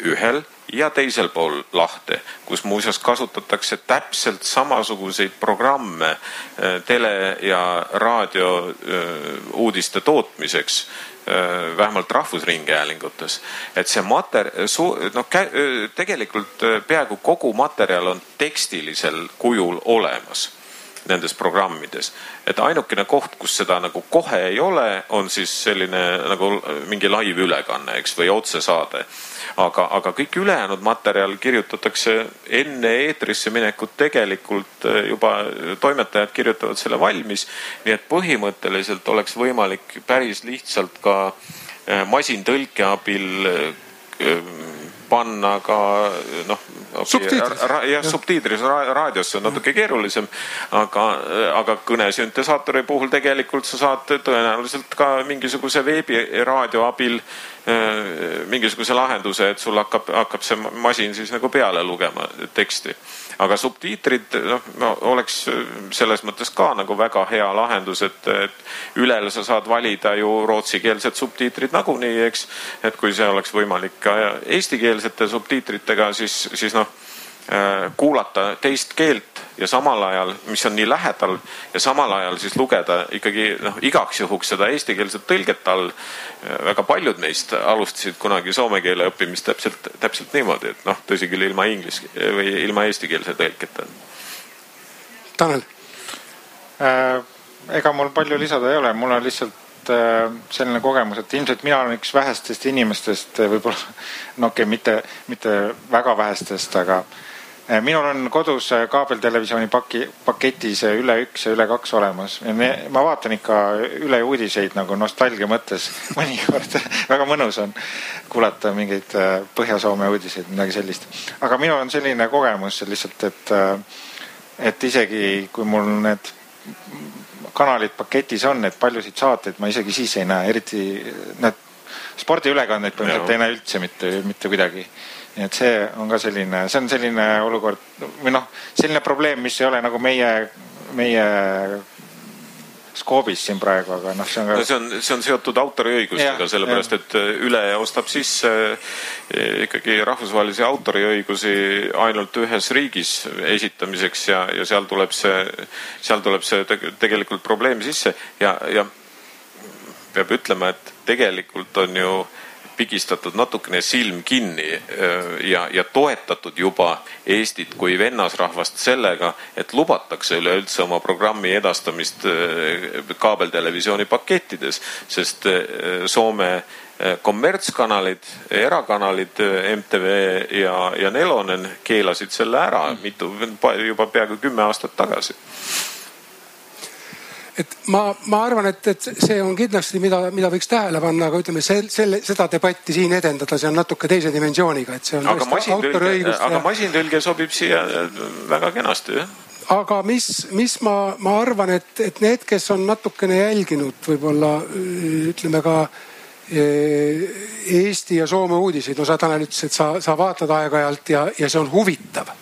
ühel ja teisel pool lahte, kus muuseas kasutatakse täpselt samasuguseid programme eh, tele ja raadio eh, uudiste tootmiseks Äh, vähemalt rahvusringhäälingutes, et see mater-, noh, tegelikult äh, peaaegu kogu materjal on tekstilisel kujul olemas nendes programmides. et ainukene koht, kus seda nagu kohe ei ole, on siis selline nagu mingi laivülekanne, eks, või otsesaade aga, aga kõik ülejäänud materjal kirjutatakse enne eetrisse minekut tegelikult äh, juba toimetajad kirjutavad selle valmis. nii et põhimõtteliselt oleks võimalik päris lihtsalt ka äh, masintõlke abil äh, panna ka noh. Jah, subtiitris raadios on natuke keerulisem, aga, aga kõnesüntesaatori puhul tegelikult sa saad tõenäoliselt ka mingisuguse veebiraadio abil Äh, mingisuguse lahenduse, et sul hakkab, hakkab see masin siis nagu peale lugema teksti. Aga subtiitrid noh no, oleks selles mõttes ka nagu väga hea lahendus, et, et ülel sa saad valida ju rootsikeelsed subtiitrid nagunii, eks. et kui see oleks võimalik ka eestikeelsete subtiitritega, siis, siis noh Äh, kuulata teist keelt ja samal ajal, mis on nii lähedal ja samal ajal siis lugeda ikkagi noh, igaks juhuks seda eestikeelset tõlget all. Äh, väga paljud meist alustasid kunagi soome keele õppimist täpselt, täpselt niimoodi, et noh, tõsi küll ilma inglise või ilma eestikeelse tõlketa. Tanel äh,. ega mul palju lisada ei ole, mul on lihtsalt äh, selline kogemus, et ilmselt mina olen üks vähestest inimestest, võib-olla no okei okay,, mitte, mitte väga vähestest, aga Eh, minul on kodus eh, kaabeltelevisiooni paki, paketis eh, Üle üks ja Üle kaks olemas. ma vaatan ikka Üle uudiseid nagu nostalgia mõttes mõnikord väga mõnus on kuulata mingeid Põhja-Soome uudiseid, midagi sellist. aga minul on selline kogemus lihtsalt, et, et isegi kui mul need kanalid paketis on, et paljusid saateid ma isegi siis ei näe, eriti need spordiülekandeid põhimõtteliselt ei näe üldse mitte, mitte kuidagi nii et see on ka selline, see on selline olukord või noh, selline probleem, mis ei ole nagu meie, meie skoobis siin praegu, aga noh, see on ka. no see on, see on seotud autoriõigustega, sellepärast et äh, Üle ostab sisse äh, ikkagi rahvusvahelisi autoriõigusi ainult ühes riigis esitamiseks ja, ja seal tuleb see, seal tuleb see tegelikult probleem sisse ja, ja peab ütlema, et tegelikult on ju pigistatud natukene silm kinni ja, ja toetatud juba Eestit kui vennasrahvast sellega, et lubatakse üleüldse oma programmi edastamist kaabeltelevisiooni pakettides, sest Soome kommertskanalid, erakanalid MTV ja, ja Nelonen keelasid selle ära mitu, juba peaaegu kümme aastat tagasi et ma, ma arvan, et, et see on kindlasti, mida, mida võiks tähele panna, aga ütleme selle, selle, seda debatti siin edendada, see on natuke teise dimensiooniga, et see on. aga masintõlge, aga ja... masintõlge sobib siia väga kenasti, jah aga mis, mis ma, ma arvan, et, et need, kes on natukene jälginud võib-olla ütleme ka eh, Eesti ja Soome uudiseid, no sa Tanel ütlesid, et sa, sa vaatad aeg-ajalt ja, ja see on huvitav.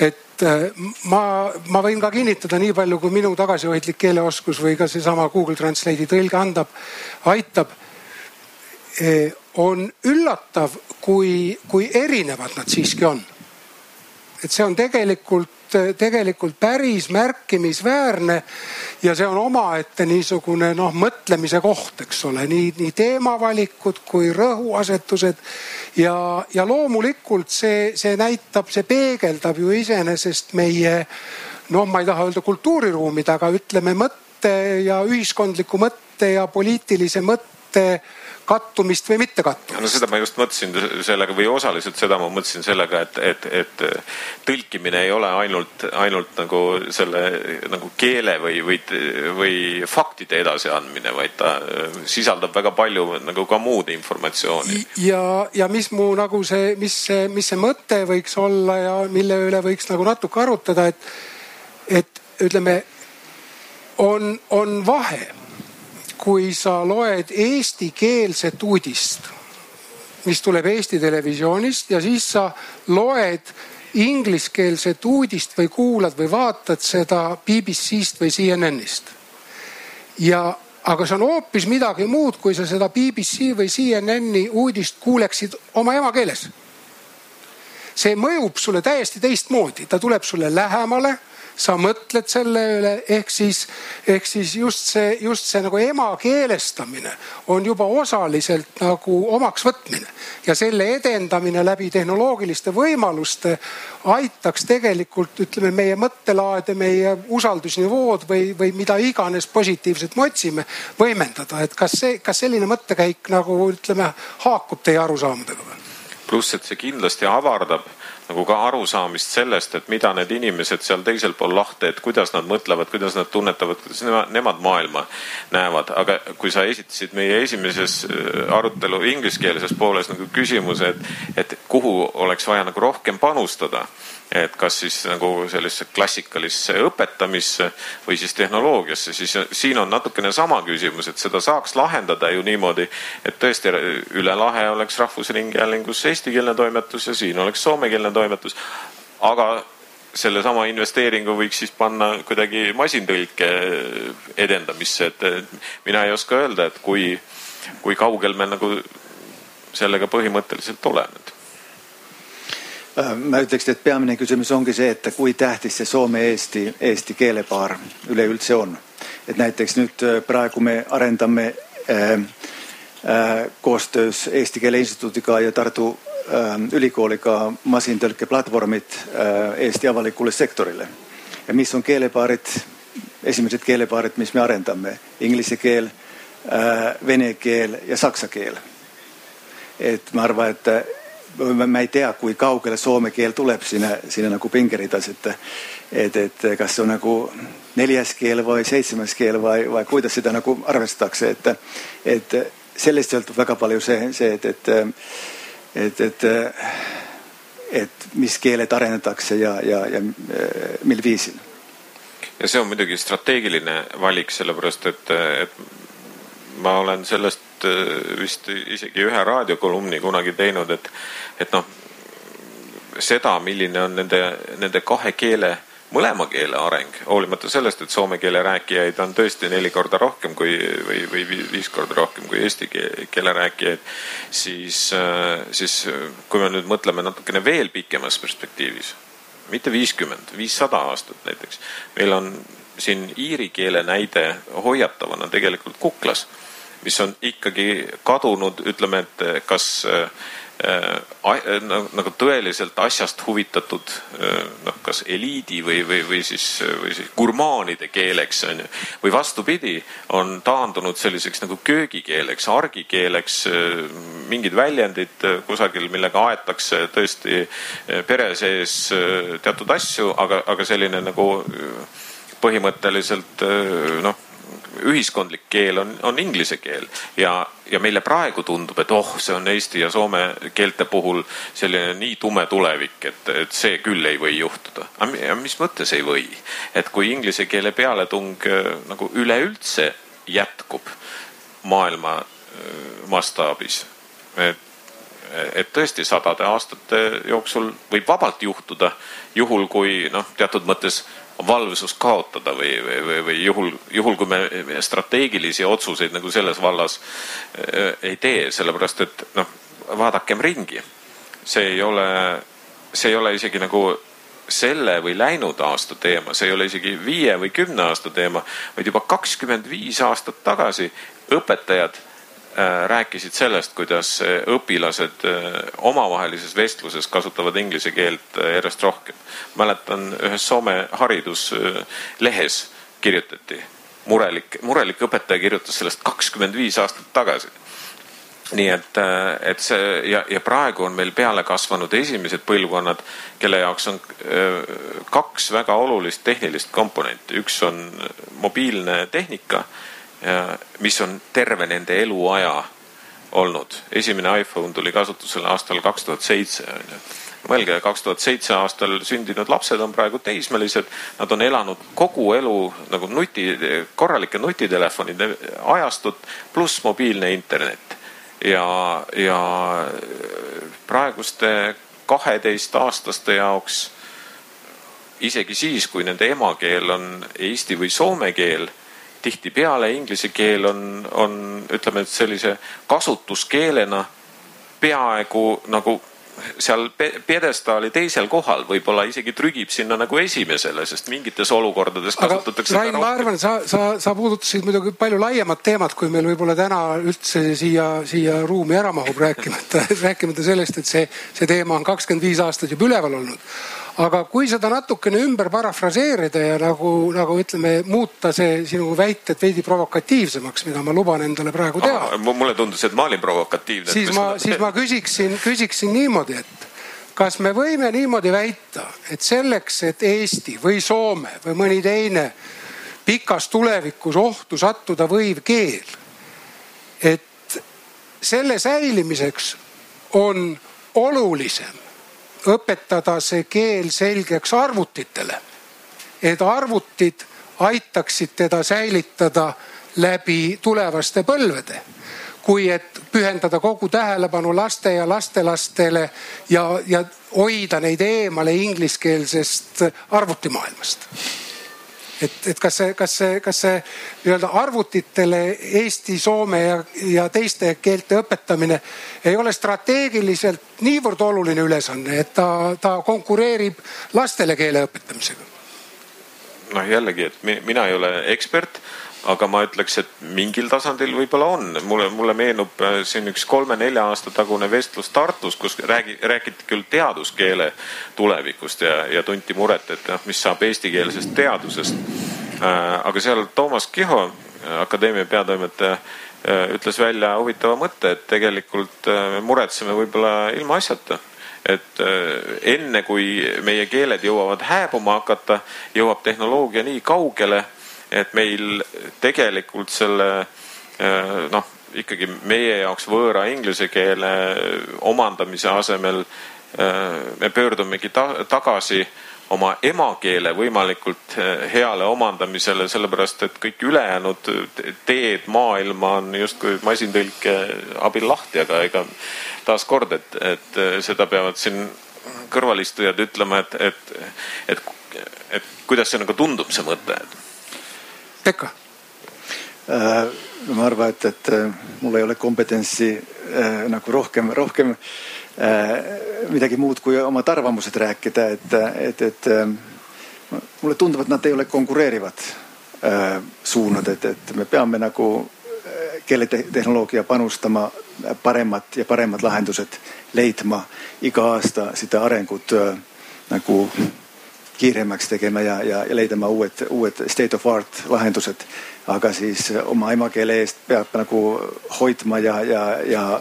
et et äh, ma, ma võin ka kinnitada nii palju, kui minu tagasihoidlik keeleoskus või ka seesama Google Translate'i tõlge andab, aitab. Eh, on üllatav, kui, kui erinevad nad siiski on. Et see on tegelikult tegelikult päris märkimisväärne ja see on omaette niisugune noh, mõtlemise koht, eks ole, nii, nii teemavalikud kui rõhuasetused. ja, ja loomulikult see, see näitab, see peegeldab ju iseenesest meie noh, ma ei taha öelda kultuuriruumid, aga ütleme mõtte ja ühiskondliku mõtte ja poliitilise mõtte kattumist või mitte kattumist. no seda ma just mõtlesin sellega või osaliselt seda ma mõtlesin sellega, et, et, et tõlkimine ei ole ainult, ainult nagu selle nagu keele või, või, või faktide edasiandmine, vaid ta sisaldab väga palju nagu ka muud informatsiooni. ja, ja mis mu nagu see, mis see, mis see mõte võiks olla ja mille üle võiks nagu natuke arutada, et et ütleme, on, on vahe, kui sa loed eestikeelset uudist, mis tuleb Eesti Televisioonist ja siis sa loed ingliskeelset uudist või kuulad või vaatad seda BBC-st või CNN-ist. ja, aga see on hoopis midagi muud, kui sa seda BBC või CNN-i uudist kuuleksid oma emakeeles see mõjub sulle täiesti teistmoodi, ta tuleb sulle lähemale sa mõtled selle üle, ehk siis, ehk siis just see, just see nagu emakeelestamine on juba osaliselt nagu omaks võtmine ja selle edendamine läbi tehnoloogiliste võimaluste aitaks tegelikult ütleme meie mõttelaade, meie usaldusnivood või, või mida iganes positiivset me otsime, võimendada, et kas see, kas selline mõttekäik nagu ütleme haakub teie arusaamadega või? pluss, et see kindlasti avardab nagu ka arusaamist sellest, et mida need inimesed seal teisel pool lahte, et kuidas nad mõtlevad, kuidas nad tunnetavad, kuidas nemad, nemad maailma näevad. aga kui sa esitasid meie esimeses äh, arutelu ingliskeelses pooles nagu küsimuse, et, et kuhu oleks vaja nagu rohkem panustada et kas siis nagu sellisesse klassikalisse õpetamisse või siis tehnoloogiasse, siis siin on natukene sama küsimus, et seda saaks lahendada ju niimoodi, et tõesti üle lahe oleks Rahvusringhäälingus eestikeelne toimetus ja siin oleks soomekeelne toimetus. aga sellesama investeeringu võiks siis panna kuidagi masintõlke edendamisse, et mina ei oska öelda, et kui, kui kaugel me nagu sellega põhimõtteliselt oleme mä ütleksin, että peaminen kysymys onkin se, että kui tähtis se soome-eesti, eesti keelepaar üleüldse on. Et näiteks nyt äh, praegu me arentamme ää, äh, ää, koostöös Eesti Keele Instituutiga ja Tartu ää, ülikooliga masintõlkeplatvormid Eesti avalikule sektorille. Ja missä on keelepaarit, esimesed keelepaarid, mis me arendame, inglise keel, vene keel ja saksa keel. Et ma arvan, että mä ei tea, kui kaugele soome keel tuleb siinä, siinä nagu pingeridas, että et, et kas se on nagu neljäs keel vai seitsemäs keel vai, vai kuidas sitä nagu arvestatakse, että et sellest sõltub väga palju see, see, et, et et, et, et mis keeled arendatakse ja, ja, ja mil viisil. ja see on muidugi strateegiline valik, sellepärast et, et ma olen sellest Äh, vist isegi ühe raadiokolumni kunagi teinud, et, et noh, seda, milline on nende, nende kahe keele, mõlema keele areng, hoolimata sellest, et soome keele rääkijaid on tõesti neli korda rohkem kui või, või viis korda rohkem kui eesti keele rääkijaid, siis, äh, siis kui me nüüd mõtleme natukene veel pikemas perspektiivis, mitte viiskümmend, viissada aastat näiteks, meil on siin iiri keele näide hoiatavana tegelikult kuklas mis on ikkagi kadunud, ütleme, et eh, kas äh, nagu tõeliselt asjast huvitatud noh, kas eliidi või, või, või siis, või siis gurmaanide keeleks on ju. või vastupidi, on taandunud selliseks nagu köögikeeleks, argikeeleks, mingid väljendid kusagil, millega aetakse tõesti pere sees teatud asju, aga, aga selline nagu põhimõtteliselt noh ühiskondlik keel on, on inglise keel ja, ja meile praegu tundub, et oh, see on eesti ja soome keelte puhul selline nii tume tulevik, et, et see küll ei või juhtuda. aga mis mõttes ei või? et kui inglise keele pealetung äh, nagu üleüldse jätkub maailma äh, mastaabis, et et tõesti sadade aastate jooksul võib vabalt juhtuda, juhul kui noh, teatud mõttes valvsus kaotada või, või, või, juhul, juhul kui me strateegilisi otsuseid nagu selles vallas äh, ei tee, sellepärast et noh, vaadakem ringi. see ei ole, see ei ole isegi nagu selle või läinud aasta teema, see ei ole isegi viie või kümne aasta teema, vaid juba kakskümmend viis aastat tagasi õpetajad rääkisid sellest, kuidas äh, õpilased äh, omavahelises vestluses kasutavad inglise keelt järjest rohkem. mäletan ühes Soome hariduslehes kirjutati, murelik, murelik õpetaja kirjutas sellest kakskümmend viis aastat tagasi. Nii et, et see ja, ja praegu on meil peale kasvanud esimesed põlvkonnad, kelle jaoks on kaks väga olulist tehnilist komponenti, üks on mobiilne tehnika mis on terve nende eluaja olnud. esimene iPhone tuli kasutusele aastal kaks tuhat seitse on ju. mõelge, kaks tuhat seitse aastal sündinud lapsed on praegu teismelised, nad on elanud kogu elu nagu nuti, korralike nutitelefonide ajastut pluss mobiilne internet ja, ja praeguste kaheteistaastaste jaoks isegi siis, kui nende emakeel on eesti või soome keel, tihtipeale inglise keel on, on ütleme, et sellise kasutuskeelena peaaegu nagu seal pjedestaali teisel kohal, võib-olla isegi trügib sinna nagu esimesele, sest mingites olukordades kasutatakse. Rain, ma arvan, sa, sa, sa puudutasid muidugi palju laiemat teemat, kui meil võib-olla täna üldse siia, siia ruumi ära mahub, rääkimata, rääkimata sellest, et see, see teema on kakskümmend viis aastat juba üleval olnud aga kui seda natukene ümber parafraseerida ja nagu, nagu ütleme, muuta see sinu väited veidi provokatiivsemaks, mida ma luban endale praegu teha. mulle tundus, et ma olin provokatiivne. siis ma, siis ma küsiksin, küsiksin niimoodi, et kas me võime niimoodi väita, et selleks, et Eesti või Soome või mõni teine pikas tulevikus ohtu sattuda võiv keel, et selle säilimiseks on olulisem õpetada see keel selgeks arvutitele. et arvutid aitaksid teda säilitada läbi tulevaste põlvede kui et pühendada kogu tähelepanu laste ja lastelastele ja, ja hoida neid eemale ingliskeelsest arvutimaailmast et, et kas see, kas see, kas see nii-öelda arvutitele eesti, soome ja, ja teiste keelte õpetamine ei ole strateegiliselt niivõrd oluline ülesanne, et ta, ta konkureerib lastele keele õpetamisega? noh, jällegi, et mina ei ole ekspert aga ma ütleks, et mingil tasandil võib-olla on. mulle, mulle meenub äh, siin üks kolme-nelja aasta tagune vestlus Tartus, kus räägi, räägiti küll teaduskeele tulevikust ja, ja tunti muret, et noh, mis saab eestikeelsest teadusest. Äh, aga seal Toomas Kiho, äh, akadeemia peatoimetaja, ütles välja huvitava mõtte, et tegelikult me muretseme võib-olla ilmaasjata et enne kui meie keeled jõuavad hääbuma hakata, jõuab tehnoloogia nii kaugele et meil tegelikult selle äh, noh, ikkagi meie jaoks võõra inglise keele omandamise asemel äh, me pöördumegi ta tagasi oma emakeele võimalikult äh, heale omandamisele, sellepärast et kõik ülejäänud teed maailma on justkui masintõlke abil lahti, aga ega taaskord, et, et seda peavad siin kõrvalistujad ütlema, et, et, et, et kuidas see nagu tundub, see mõte Pekka äh,? ma arvan, et, et äh, mul ei ole kompetentsi äh, nagu rohkem, rohkem midagi muud kui omad arvamused rääkida, et, et, et mulle tundub, et nad ei ole konkureerivad suunad, et, et me peame nagu keeletehnoloogia panustama paremat ja paremad lahendused leidma iga aasta seda arengut nagu kiiremaks tegema ja, ja, leidma uued, uued state of art lahendused. aga siis oma emakeele eest peab nagu hoidma ja, ja, ja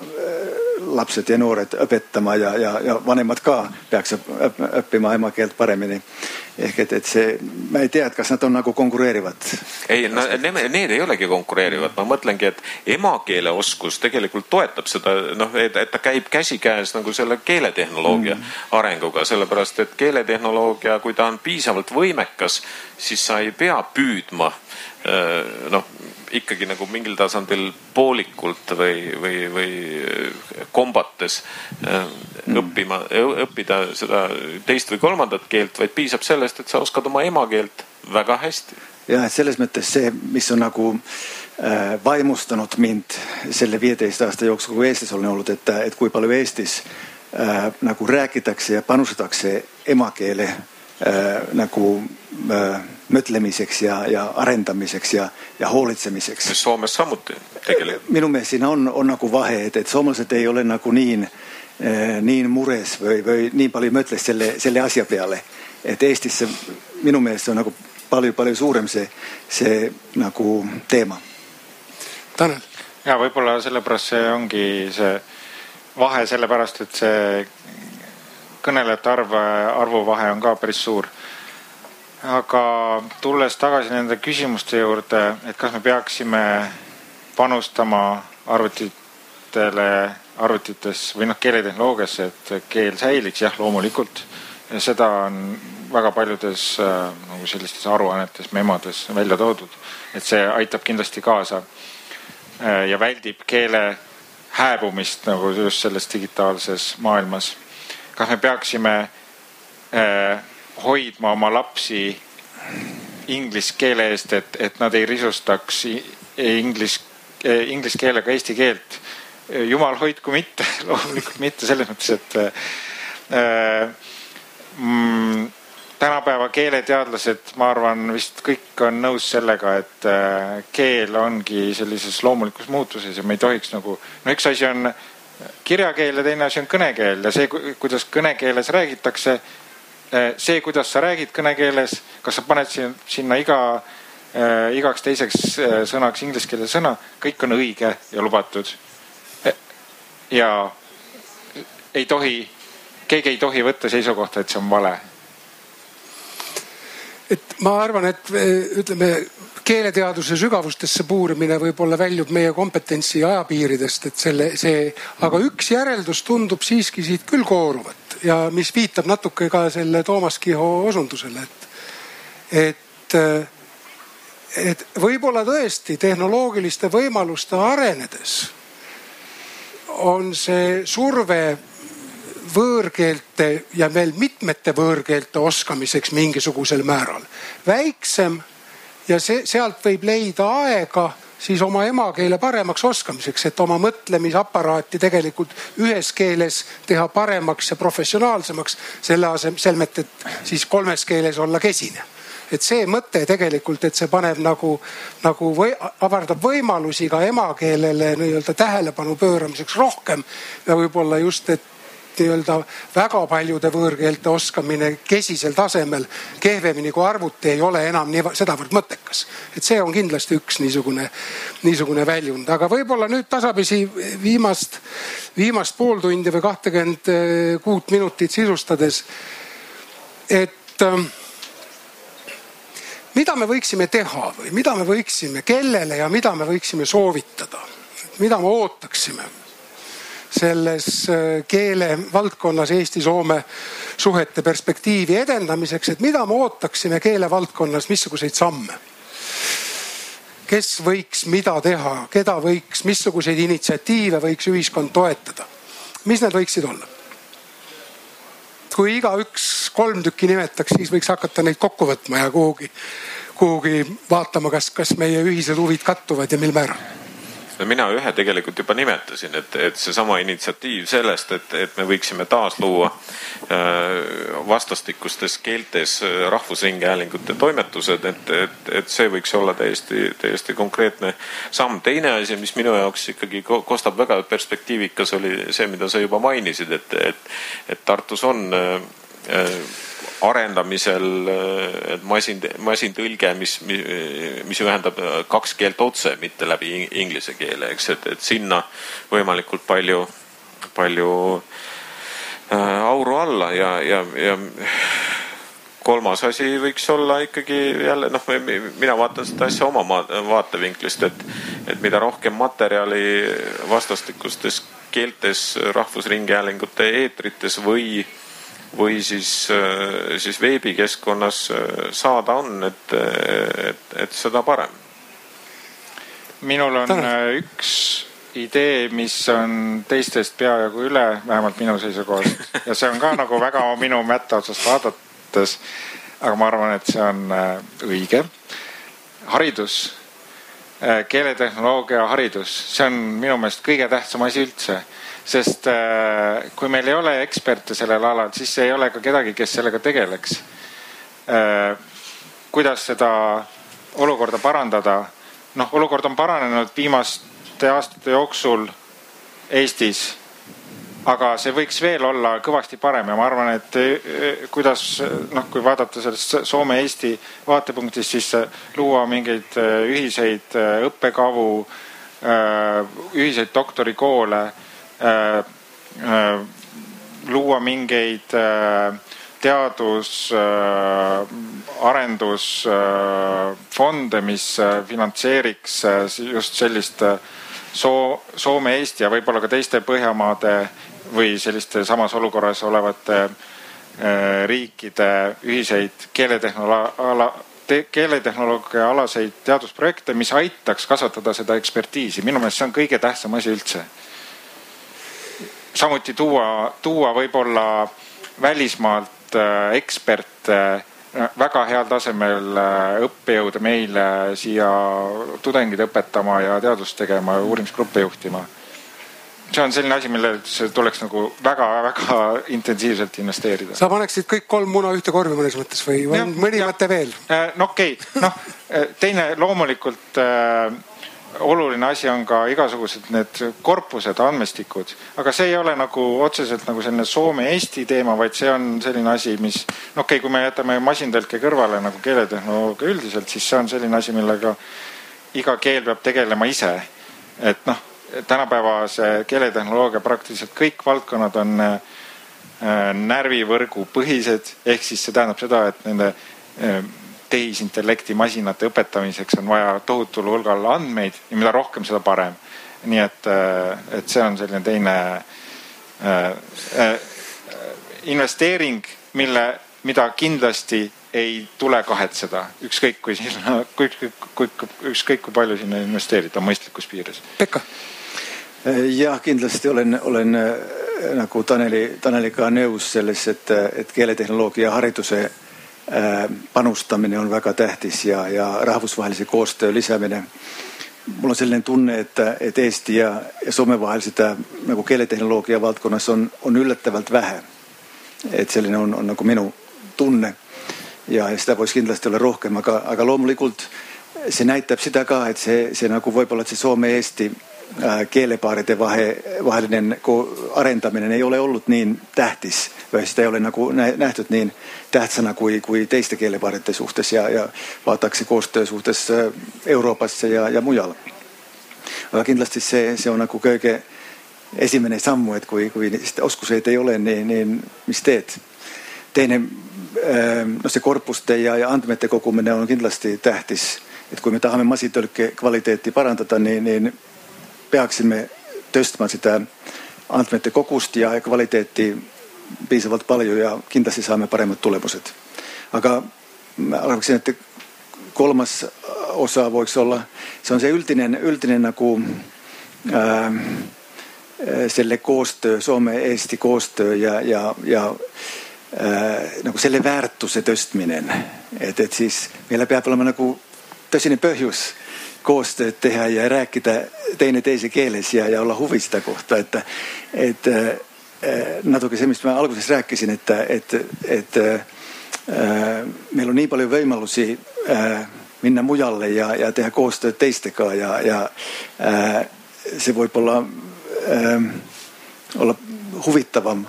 lapsed ja noored õpetama ja, ja, ja vanemad ka peaks õppima emakeelt paremini. ehk et, et see, ma ei tea, et kas nad on nagu konkureerivad. ei, need, need ei olegi konkureerivad, ma mõtlengi, et emakeele oskus tegelikult toetab seda noh, et, et ta käib käsikäes nagu selle keeletehnoloogia mm. arenguga, sellepärast et keeletehnoloogia, kui ta on piisavalt võimekas, siis sa ei pea püüdma noh ikkagi nagu mingil tasandil poolikult või, või, või kombates äh, mm. õppima, õppida seda teist või kolmandat keelt, vaid piisab sellest, et sa oskad oma emakeelt väga hästi. jah, et selles mõttes see, mis on nagu äh, vaimustanud mind selle viieteist aasta jooksul, kui Eestis olen olnud, et, et kui palju Eestis äh, nagu räägitakse ja panustatakse emakeele äh, nagu äh, mõtlemiseks ja, ja arendamiseks ja, ja hoolitsemiseks. Soomes samuti tegelikult. minu meelest siin on, on nagu vahe, et, et soomlased ei ole nagu nii, eh, nii mures või, või nii palju mõtles selle, selle asja peale. et Eestis see minu meelest on nagu palju-palju suurem see, see nagu teema. Tanel. ja võib-olla sellepärast see ongi see vahe, sellepärast et see kõnelejate arv, arvuvahe on ka päris suur aga tulles tagasi nende küsimuste juurde, et kas me peaksime panustama arvutitele arvutites või noh, keeletehnoloogiasse, et keel säiliks, jah, loomulikult. seda on väga paljudes äh, nagu sellistes aruannetes, memodes välja toodud, et see aitab kindlasti kaasa äh, ja väldib keele hääbumist nagu just selles digitaalses maailmas. kas me peaksime äh, hoidma oma lapsi inglise keele eest, et, et nad ei risustaks inglis, inglise keelega eesti keelt? jumal hoidku mitte, loomulikult mitte selles mõttes, et äh, mm, tänapäeva keeleteadlased, ma arvan, vist kõik on nõus sellega, et äh, keel ongi sellises loomulikus muutuses ja me ei tohiks nagu, no üks asi on kirjakeel ja teine asi on kõnekeel ja see, kuidas kõnekeeles räägitakse. Äh, see, kuidas sa räägid kõnekeeles, kas sa paned sinna iga, igaks teiseks sõnaks inglise keele sõna, kõik on õige ja lubatud ja ei tohi, keegi ei tohi võtta seisukohta, et see on vale. et ma arvan, et ütleme keeleteaduse sügavustesse puurimine võib-olla väljub meie kompetentsi ajapiiridest, et selle, see, aga üks järeldus tundub siiski siit küll kooruvat ja mis viitab natuke ka selle Toomas Kiho osundusele, et, et, et võib-olla tõesti tehnoloogiliste võimaluste arenedes on see surve võõrkeelte ja veel mitmete võõrkeelte oskamiseks mingisugusel määral väiksem ja see, sealt võib leida aega siis oma emakeele paremaks oskamiseks, et oma mõtlemisaparaati tegelikult ühes keeles teha paremaks ja professionaalsemaks, selle asemel, et siis kolmes keeles olla kesine. Et see mõte tegelikult, et see paneb nagu, nagu või avardab võimalusi ka emakeelele nii-öelda tähelepanu pööramiseks rohkem ja võib-olla just, et nii-öelda väga paljude võõrkeelte oskamine kesisel tasemel kehvemini kui arvuti ei ole enam nii sedavõrd mõttekas. et see on kindlasti üks niisugune, niisugune väljund, aga võib-olla nüüd tasapisi viimast, viimast pool tundi või kahtekümmend kuut minutit sisustades. et ähm, mida me võiksime teha või mida me võiksime, kellele ja mida me võiksime soovitada, mida me ootaksime selles äh, keelevaldkonnas Eesti-Soome suhete perspektiivi edendamiseks, et mida me ootaksime keelevaldkonnas, missuguseid samme? kes võiks mida teha, keda võiks, missuguseid initsiatiive võiks ühiskond toetada? mis need võiksid olla? kui igaüks kolm tükki nimetaks, siis võiks hakata neid kokku võtma ja kuhugi, kuhugi vaatama, kas, kas meie ühised huvid kattuvad ja mil määral no mina ühe tegelikult juba nimetasin, et, et seesama initsiatiiv sellest, et, et me võiksime taas luua äh, vastastikustes keeltes äh, rahvusringhäälingute toimetused, et, et, et see võiks olla täiesti, täiesti konkreetne samm. teine asi, mis minu jaoks ikkagi kostab väga perspektiivikas, oli see, mida sa juba mainisid, et, et, et Tartus on äh, arendamisel masin, masintõlge, mis, mis ühendab kaks keelt otse, mitte läbi inglise keele, eks, et, et sinna võimalikult palju, palju äh, auru alla ja, ja, ja kolmas asi võiks olla ikkagi jälle noh, mina vaatan seda asja oma vaatevinklist, et, et mida rohkem materjali vastastikustes keeltes rahvusringhäälingute eetrites või või siis, äh, siis veebikeskkonnas äh, saada on, et, et, et seda parem. minul on Tänan. Äh, üks idee, mis on teistest peajagu üle, vähemalt minu seisukohast ja see on ka nagu väga minu mätta otsast vaadates. aga ma arvan, et see on õige. haridus, keeletehnoloogia haridus, see on minu meelest kõige tähtsam asi üldse sest äh, kui meil ei ole eksperte sellel alal, siis ei ole ka kedagi, kes sellega tegeleks. Äh, kuidas seda olukorda parandada? noh, olukord on paranenud viimaste aastate jooksul Eestis, aga see võiks veel olla kõvasti parem ja ma arvan, et äh, kuidas noh, kui vaadata sellest Soome-Eesti vaatepunktist, siis luua mingeid ühiseid õppekavu, ühiseid doktorikoole luua mingeid äh, teadus, arendusfonde, mis finantseeriks just sellist Soo-, Soome, Eesti ja võib-olla ka teiste Põhjamaade või selliste samas olukorras olevate äh, riikide ühiseid keeletehnoloogia te, keeletehnoloogia alaseid teadusprojekte, mis aitaks kasvatada seda ekspertiisi. minu meelest see on kõige tähtsam asi üldse. Samuti tuua, tuua võib-olla välismaalt äh, eksperte väga heal tasemel äh, õppejõude meile siia tudengeid õpetama ja teadust tegema ja uurimisgruppe juhtima. see on selline asi, millesse tuleks nagu väga-väga intensiivselt investeerida. sa paneksid kõik kolm muna ühte korvi mõnes mõttes või on mõni mõte veel? Äh, no okei okay., noh äh, teine loomulikult äh, oluline asi on ka igasugused need korpused, andmestikud, aga see ei ole nagu otseselt nagu selline Soome-Eesti teema, vaid see on selline asi, mis no okei okay,, kui me jätame masintõlke kõrvale nagu keeletehnoloogia üldiselt, siis see on selline asi, millega iga keel peab tegelema ise. et noh, tänapäevase keeletehnoloogia praktiliselt kõik valdkonnad on äh, närvivõrgu põhised, ehk siis see tähendab seda, et nende äh, tehisintellekti masinate õpetamiseks on vaja tohutul hulgal andmeid ja mida rohkem, seda parem. nii et, äh, et see on selline teine äh, äh, investeering, mille, mida kindlasti ei tule kahetseda, ükskõik kui sinna, ükskõik kui, ükskõik kui palju sinna investeerida mõistlikus piires. Pekka. jah, kindlasti olen, olen nagu Taneli, Taneliga nõus selles, et, et keeletehnoloogia hariduse panustamine on väga tähtis ja, ja rahvusvahelise koostöö lisäämine. mul on selline tunne, et, et Eesti ja, ja Soome vahel seda nagu keeletehnoloogia valdkonnas on, on üllatavalt vähe. et selline on, on nagu minu tunne ja, ja seda võiks kindlasti olla rohkem, aga, aga loomulikult see näitab seda ka, et see, see nagu võib-olla see Soome-Eesti Äh, keelepaaride kielepaariten vahdinen arentaminen ei ole ollut niin tähtis, vai sitä ei ole nähty niin tähtsänä kuin, kuin teistä kielepaaritten suhteessa ja, ja vaataksi suhteessa Euroopassa ja, ja muualla. Kindlasti se, se on kuin köyke esimene sammu, että kun, kun oskuseita ei ole, niin, niin mistä teet? Teine, no se korpuste ja, ja antimeiden kokuminen on kindlasti tähtis. Että kun me tahamme masitölkkeen kvaliteetti parantata, niin, niin peaksimme töstämään sitä antamette kokustia ja kvaliteettia piisavat paljon ja kintasi saamme paremmat tulemukset. Aika mä arvoksin, että kolmas osa voisi olla, se on se yltinen, yltinen naku, ää, selle koostöö, Suomen Eesti koostöö ja, ja, ja ää, naku selle väärtuse töstminen. et et siis meillä pitää olla nagu tõsine koosteet tehdä ja rääkkitä teine teise kielisiä ja olla huvista kohta. Että, että, äh, no toki se, mistä mä alkuisessa rääkkisin, että, että, että äh, meillä on niin paljon veimallusia äh, minna mujalle ja, ja tehdä koosteet teistekaa ja, ja ää, se voi olla, olla huvittavam.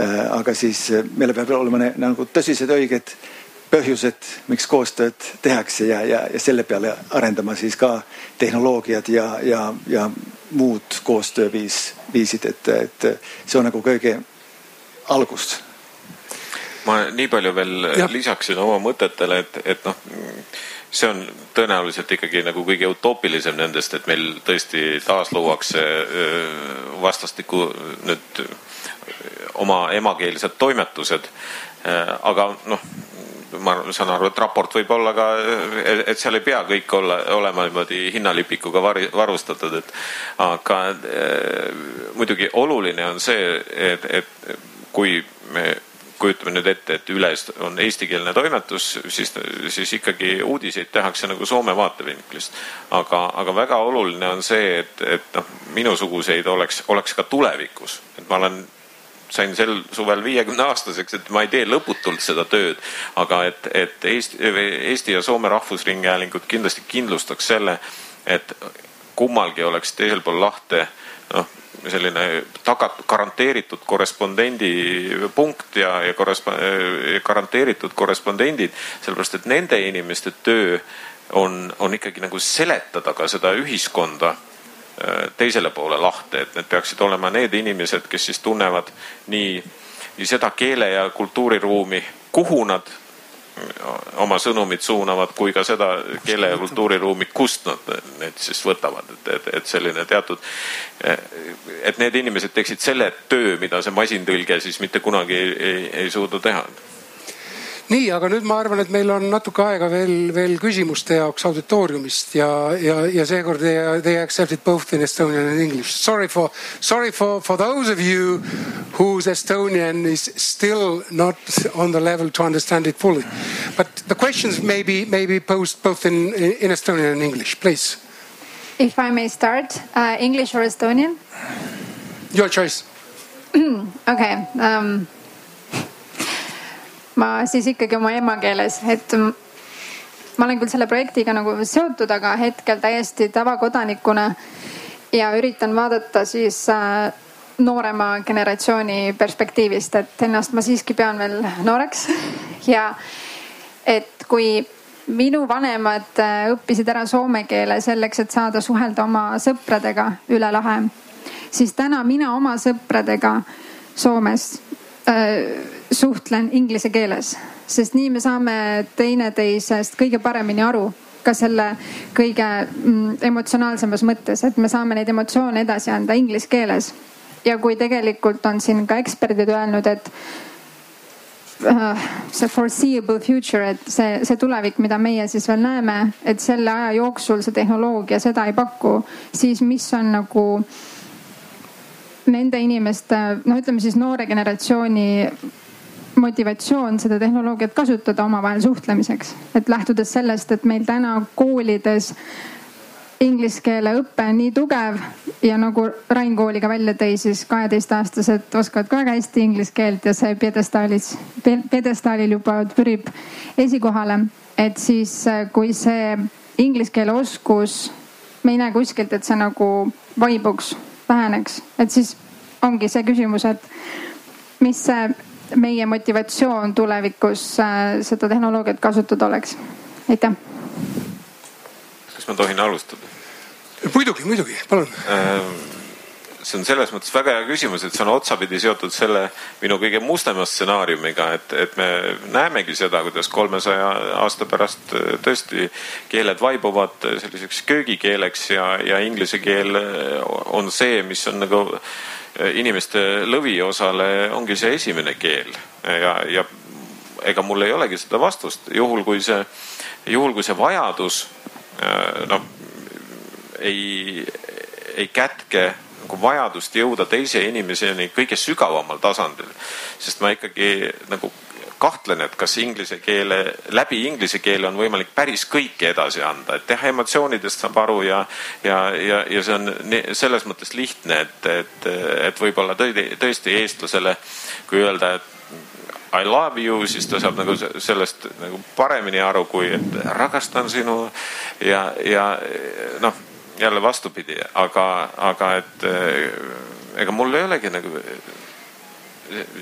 Ää, aga siis meillä peab olema need nagu tõsised õiged äh, põhjused, miks koostööd tehakse ja, ja, ja selle peale arendama siis ka tehnoloogiad ja, ja, ja muud koostööviis, viisid, et, et see on nagu kõige algus. ma nii palju veel ja. lisaksin oma mõtetele, et, et noh, see on tõenäoliselt ikkagi nagu kõige utoopilisem nendest, et meil tõesti taasluuakse vastastikku nüüd oma emakeelsed toimetused. aga noh ma saan aru, et raport võib olla ka, et seal ei pea kõik olla, olema niimoodi hinnalipikuga var, varustatud, et aga äh, muidugi oluline on see, et, et kui me kujutame nüüd ette, et üles on eestikeelne toimetus, siis, siis ikkagi uudiseid tehakse nagu Soome vaatevinklist. aga, aga väga oluline on see, et, et noh, minusuguseid oleks, oleks ka tulevikus, et ma olen sain sel suvel viiekümne aastaseks, et ma ei tee lõputult seda tööd, aga et, et Eesti, Eesti ja Soome Rahvusringhäälingut kindlasti kindlustaks selle, et kummalgi oleks teisel pool lahte noh, selline tagat-, garanteeritud korrespondendi punkt ja, ja korresp-, garanteeritud korrespondendid, sellepärast et nende inimeste töö on, on ikkagi nagu seletada ka seda ühiskonda teisele poole lahte, et need peaksid olema need inimesed, kes siis tunnevad nii, nii seda keele ja kultuuriruumi, kuhu nad oma sõnumit suunavad, kui ka seda keele ja kultuuriruumi, kust nad need siis võtavad, et, et, et selline teatud, et need inimesed teeksid selle töö, mida see masintõlge siis mitte kunagi ei, ei, ei suuda teha nii, aga nüüd ma arvan, et meil on natuke aega veel, veel küsimuste jaoks auditooriumist ja, ja, ja seekord they, they accepted both in Estonian and English. Sorry for, sorry for, for those of you whose Estonian is still not on the level to understand it fully. But the questions may be, may be posed both in, in Estonian and English, please. If I may start, uh, English or Estonian? Your choice. okay. Um, ma siis ikkagi oma emakeeles, et ma olen küll selle projektiga nagu seotud, aga hetkel täiesti tavakodanikuna ja üritan vaadata siis äh, noorema generatsiooni perspektiivist, et ennast ma siiski pean veel nooreks. Ja et kui minu vanemad äh, õppisid ära soome keele selleks, et saada suhelda oma sõpradega üle lahe, siis täna mina oma sõpradega Soomes suhtlen inglise keeles, sest nii me saame teineteisest kõige paremini aru ka selle kõige mm, emotsionaalsemas mõttes, et me saame neid emotsioone edasi anda inglise keeles. ja kui tegelikult on siin ka eksperdid öelnud, et uh, see foreseeable future, et see, see tulevik, mida meie siis veel näeme, et selle aja jooksul see tehnoloogia seda ei paku, siis mis on nagu nende inimeste, no ütleme siis noore generatsiooni motivatsioon seda tehnoloogiat kasutada omavahel suhtlemiseks. et lähtudes sellest, et meil täna koolides inglise keele õpe on nii tugev ja nagu Rain kooli ka välja tõi, siis kaheteistaastased oskavad ka väga hästi inglise keelt ja see pjedestaalis, pjedestaalil juba pürib esikohale. et siis, kui see inglise keele oskus, me ei näe kuskilt, et see nagu vaibuks, väheneks, et siis ongi see küsimus, et mis see meie motivatsioon tulevikus äh, seda tehnoloogiat kasutada oleks. aitäh. kas ma tohin alustada? muidugi, muidugi, palun ähm, see on selles mõttes väga hea küsimus, et see on otsapidi seotud selle minu kõige mustema stsenaariumiga, et, et me näemegi seda, kuidas kolmesaja aasta pärast äh, tõesti keeled vaibuvad selliseks köögikeeleks ja, ja inglise keel on see, mis on nagu inimeste lõviosale ongi see esimene keel. Ja, ja ega mul ei olegi seda vastust, juhul kui see, juhul kui see vajadus noh ei, ei kätke nagu vajadust jõuda teise inimeseni kõige sügavamal tasandil. sest ma ikkagi nagu kahtlen, et kas inglise keele, läbi inglise keele on võimalik päris kõike edasi anda, et jah, emotsioonidest saab aru ja, ja, ja, ja see on selles mõttes lihtne, et, et, et võib-olla tõesti eestlasele, kui öelda, et I love you, siis ta saab nagu sellest nagu paremini aru, kui et rakastan sinu ja, ja noh, jälle vastupidi, aga, aga et ega mul ei olegi nagu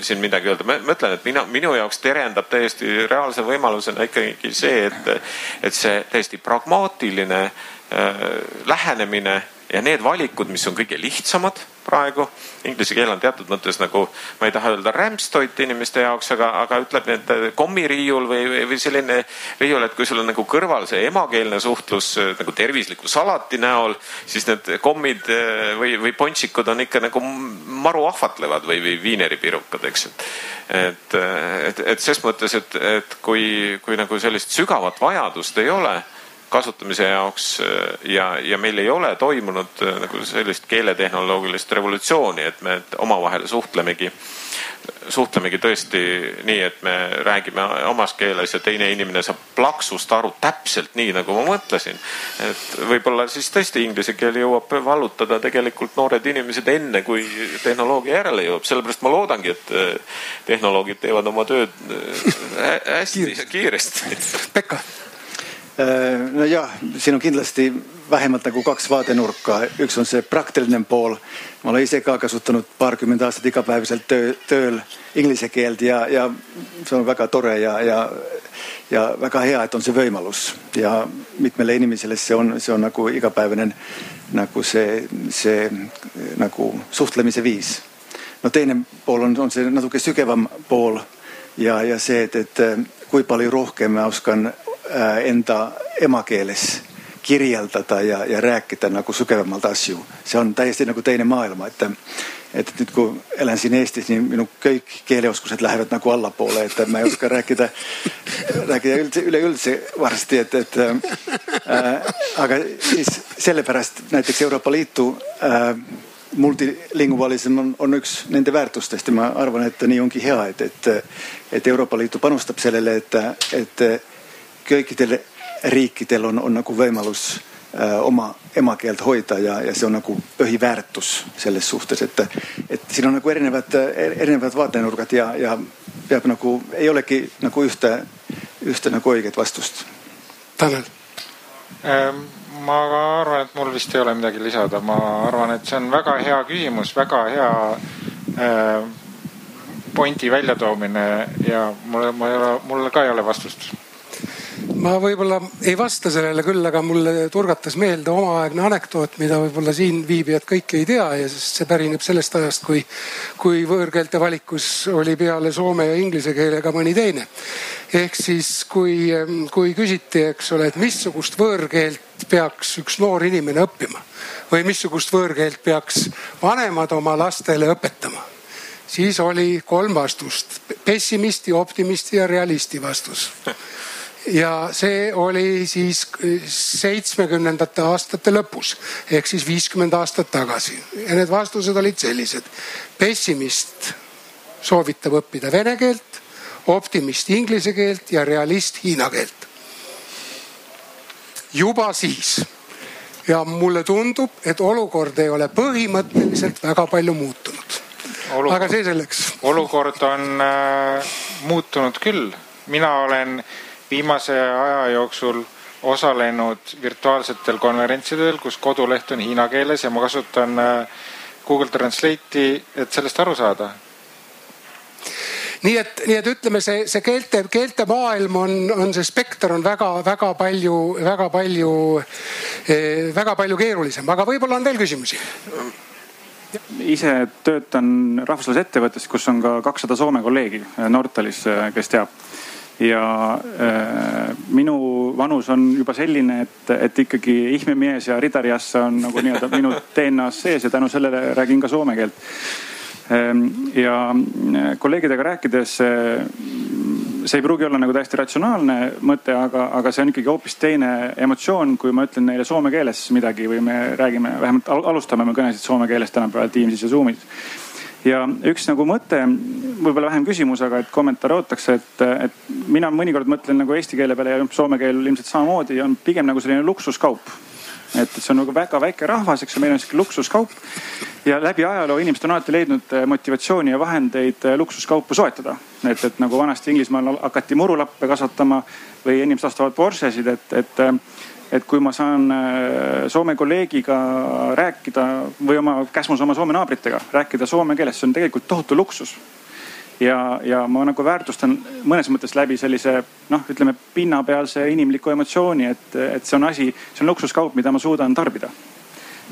siin midagi öelda, ma mõtlen, et mina, minu jaoks terendab täiesti reaalse võimalusena ikkagi see, et, et see täiesti pragmaatiline äh, lähenemine ja need valikud, mis on kõige lihtsamad praegu. Inglise keel on teatud mõttes nagu, ma ei taha öelda rämpstoit inimeste jaoks, aga, aga ütleb need kommiriiul või, või selline riiul, et kui sul on nagu kõrval see emakeelne suhtlus nagu tervisliku salati näol, siis need kommid eh, või, või pontsikud on ikka nagu maru ahvatlevad või, või viineripirukad, eks. et, et, et ses mõttes, et, et kui, kui nagu sellist sügavat vajadust ei ole kasutamise jaoks äh, ja, ja meil ei ole toimunud äh, nagu sellist keeletehnoloogilist revolutsiooni, et me omavahel suhtlemegi, suhtlemegi tõesti nii, et me räägime omas keeles ja teine inimene saab plaksust aru täpselt nii, nagu ma mõtlesin. et võib-olla siis tõesti inglise keel jõuab vallutada tegelikult noored inimesed enne, kui tehnoloogia järele jõuab, sellepärast ma loodangi, et äh, tehnoloogid teevad oma tööd hästi kiiresti. Pekka Öö, no ja, siinä on kindlasti vähemmältä kuin kaksi vaatenurkkaa. Yksi on se praktillinen pool. Mä olen itse kaakasuttanut parikymmentä astetta ikäpäiväisellä tö- töillä kieltä ja, ja, se on väga tore ja, ja, ja väga hea, että on se võimalus. Ja mitmelle inimiselle se on, se on nagu ikäpäiväinen nagu se, se nagu suhtelemisen viis. No teinen pool on, on se natuke sykeväm pool ja, ja se, että et, kui paljon rohkeammin uskan enda emakeeles kirjeldada ja, ja rääkida nagu sügavamalt asju. see on täiesti nagu teine maailma, et et nüüd, kui elan siin Eestis, nii minu kõik keeleoskused lähevad nagu allapoole, et ma ei oska rääkida, rääkida üldse, üleüldse varsti, et, et äh, aga siis sellepärast näiteks Euroopa Liitu äh, multilingualism on, on üks nende väärtustest ja ma arvan, et nii ongi hea, et, et, et Euroopa Liitu panustab sellele, et, et kõikidel riikidel on, on nagu võimalus äh, oma emakeelt hoida ja, ja see on nagu põhiväärtus selles suhtes, et, et siin on nagu erinevad, erinevad vaatenurgad ja, ja peab nagu, ei olegi nagu ühte, ühte nagu õiget vastust. Tanel ähm,. ma arvan, et mul vist ei ole midagi lisada, ma arvan, et see on väga hea küsimus, väga hea äh, pointi väljatoomine ja mul, mul ei ole, mul ka ei ole vastust ma võib-olla ei vasta sellele küll, aga mulle turgatas meelde omaaegne anekdoot, mida võib-olla siin viibijad kõik ei tea ja see pärineb sellest ajast, kui, kui võõrkeelte valikus oli peale soome ja inglise keele ka mõni teine. ehk siis, kui, kui küsiti, eks ole, et missugust võõrkeelt peaks üks noor inimene õppima või missugust võõrkeelt peaks vanemad oma lastele õpetama siis oli kolm vastust, pessimisti, optimisti ja realisti vastus ja see oli siis seitsmekümnendate aastate lõpus ehk siis viiskümmend aastat tagasi ja need vastused olid sellised. pessimist soovitab õppida vene keelt, optimist inglise keelt ja realist hiina keelt. juba siis ja mulle tundub, et olukord ei ole põhimõtteliselt väga palju muutunud. aga see selleks. olukord on äh, muutunud küll, mina olen viimase aja jooksul osalenud virtuaalsetel konverentsidel, kus koduleht on hiina keeles ja ma kasutan äh, Google Translate'i, et sellest aru saada. nii et, nii et ütleme, see, see keelte, keelte maailm on, on see spekter on väga-väga palju, väga palju, eh, väga palju keerulisem, aga võib-olla on veel küsimusi? Ise töötan rahvusvahelises ettevõttes, kus on ka kakssada Soome kolleegi Nortalis, kes teab ja äh, minu vanus on juba selline, et, et ikkagi ihmemies ja ridariassa on nagu nii-öelda minu DNA-s sees ja tänu sellele räägin ka soome keelt ähm,. ja äh, kolleegidega rääkides äh, see ei pruugi olla nagu täiesti ratsionaalne mõte, aga, aga see on ikkagi hoopis teine emotsioon, kui ma ütlen neile soome keeles midagi või me räägime, vähemalt alustame me kõnesid soome keeles tänapäeval Teamsis ja Zoom'is ja üks nagu mõte, võib-olla vähem küsimus, aga et kommentaare ootakse, et, et mina mõnikord mõtlen nagu eesti keele peale ja soome keel ilmselt samamoodi on pigem nagu selline luksuskaup. et see on nagu väga väike rahvas, eks ju, meil on sihuke luksuskaup ja läbi ajaloo inimesed on alati leidnud eh, motivatsiooni ja vahendeid eh, luksuskaupu soetada. et, et nagu vanasti Inglismaal hakati murulappe kasvatama või inimesed ostavad Porschesid, et, et et kui ma saan äh, Soome kolleegiga rääkida või oma käsmus oma Soome naabritega rääkida soome keeles, see on tegelikult tohutu luksus. ja, ja ma nagu väärtustan mõnes mõttes läbi sellise noh, ütleme pinnapealse inimliku emotsiooni, et, et see on asi, see on luksuskaup, mida ma suudan tarbida.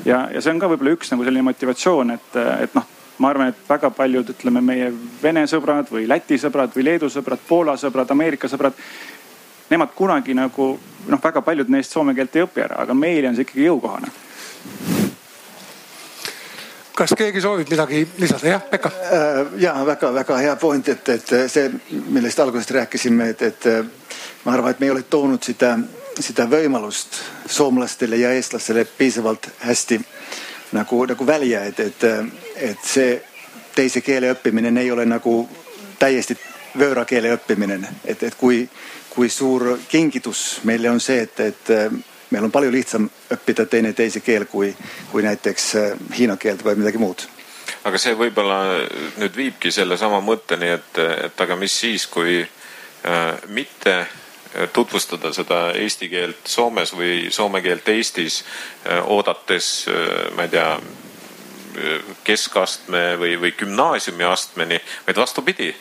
ja, ja see on ka võib-olla üks nagu selline motivatsioon, et, et noh ma arvan, et väga paljud, ütleme meie Vene sõbrad või Läti sõbrad või Leedu sõbrad, Poola sõbrad, Ameerika sõbrad nemad kunagi nagu noh, väga paljud neist soome keelt ei õpi ära, aga meile on see ikkagi jõukohane. kas keegi soovib midagi lisada, jah, Pekka? Äh, ja väga-väga hea point, et, et see, millest algusest rääkisime, et, et ma arvan, et me ei ole toonud seda, seda võimalust soomlastele ja eestlastele piisavalt hästi nagu, nagu välja, et, et, et see teise keele õppimine ei ole nagu täiesti võõrakeele õppimine, et, et kui kui suur kingitus meile on see, et, et äh, meil on palju lihtsam õppida teineteise keel kui, kui näiteks äh, hiina keelt või midagi muud. Aga see võib-olla nüüd viibki sellesama mõtteni, et, et aga mis siis, kui äh, mitte tutvustada seda eesti keelt Soomes või soome keelt Eestis äh,, oodates äh, ma ei tea, keskastme või, või gümnaasiumiastmeni, vaid vastupidi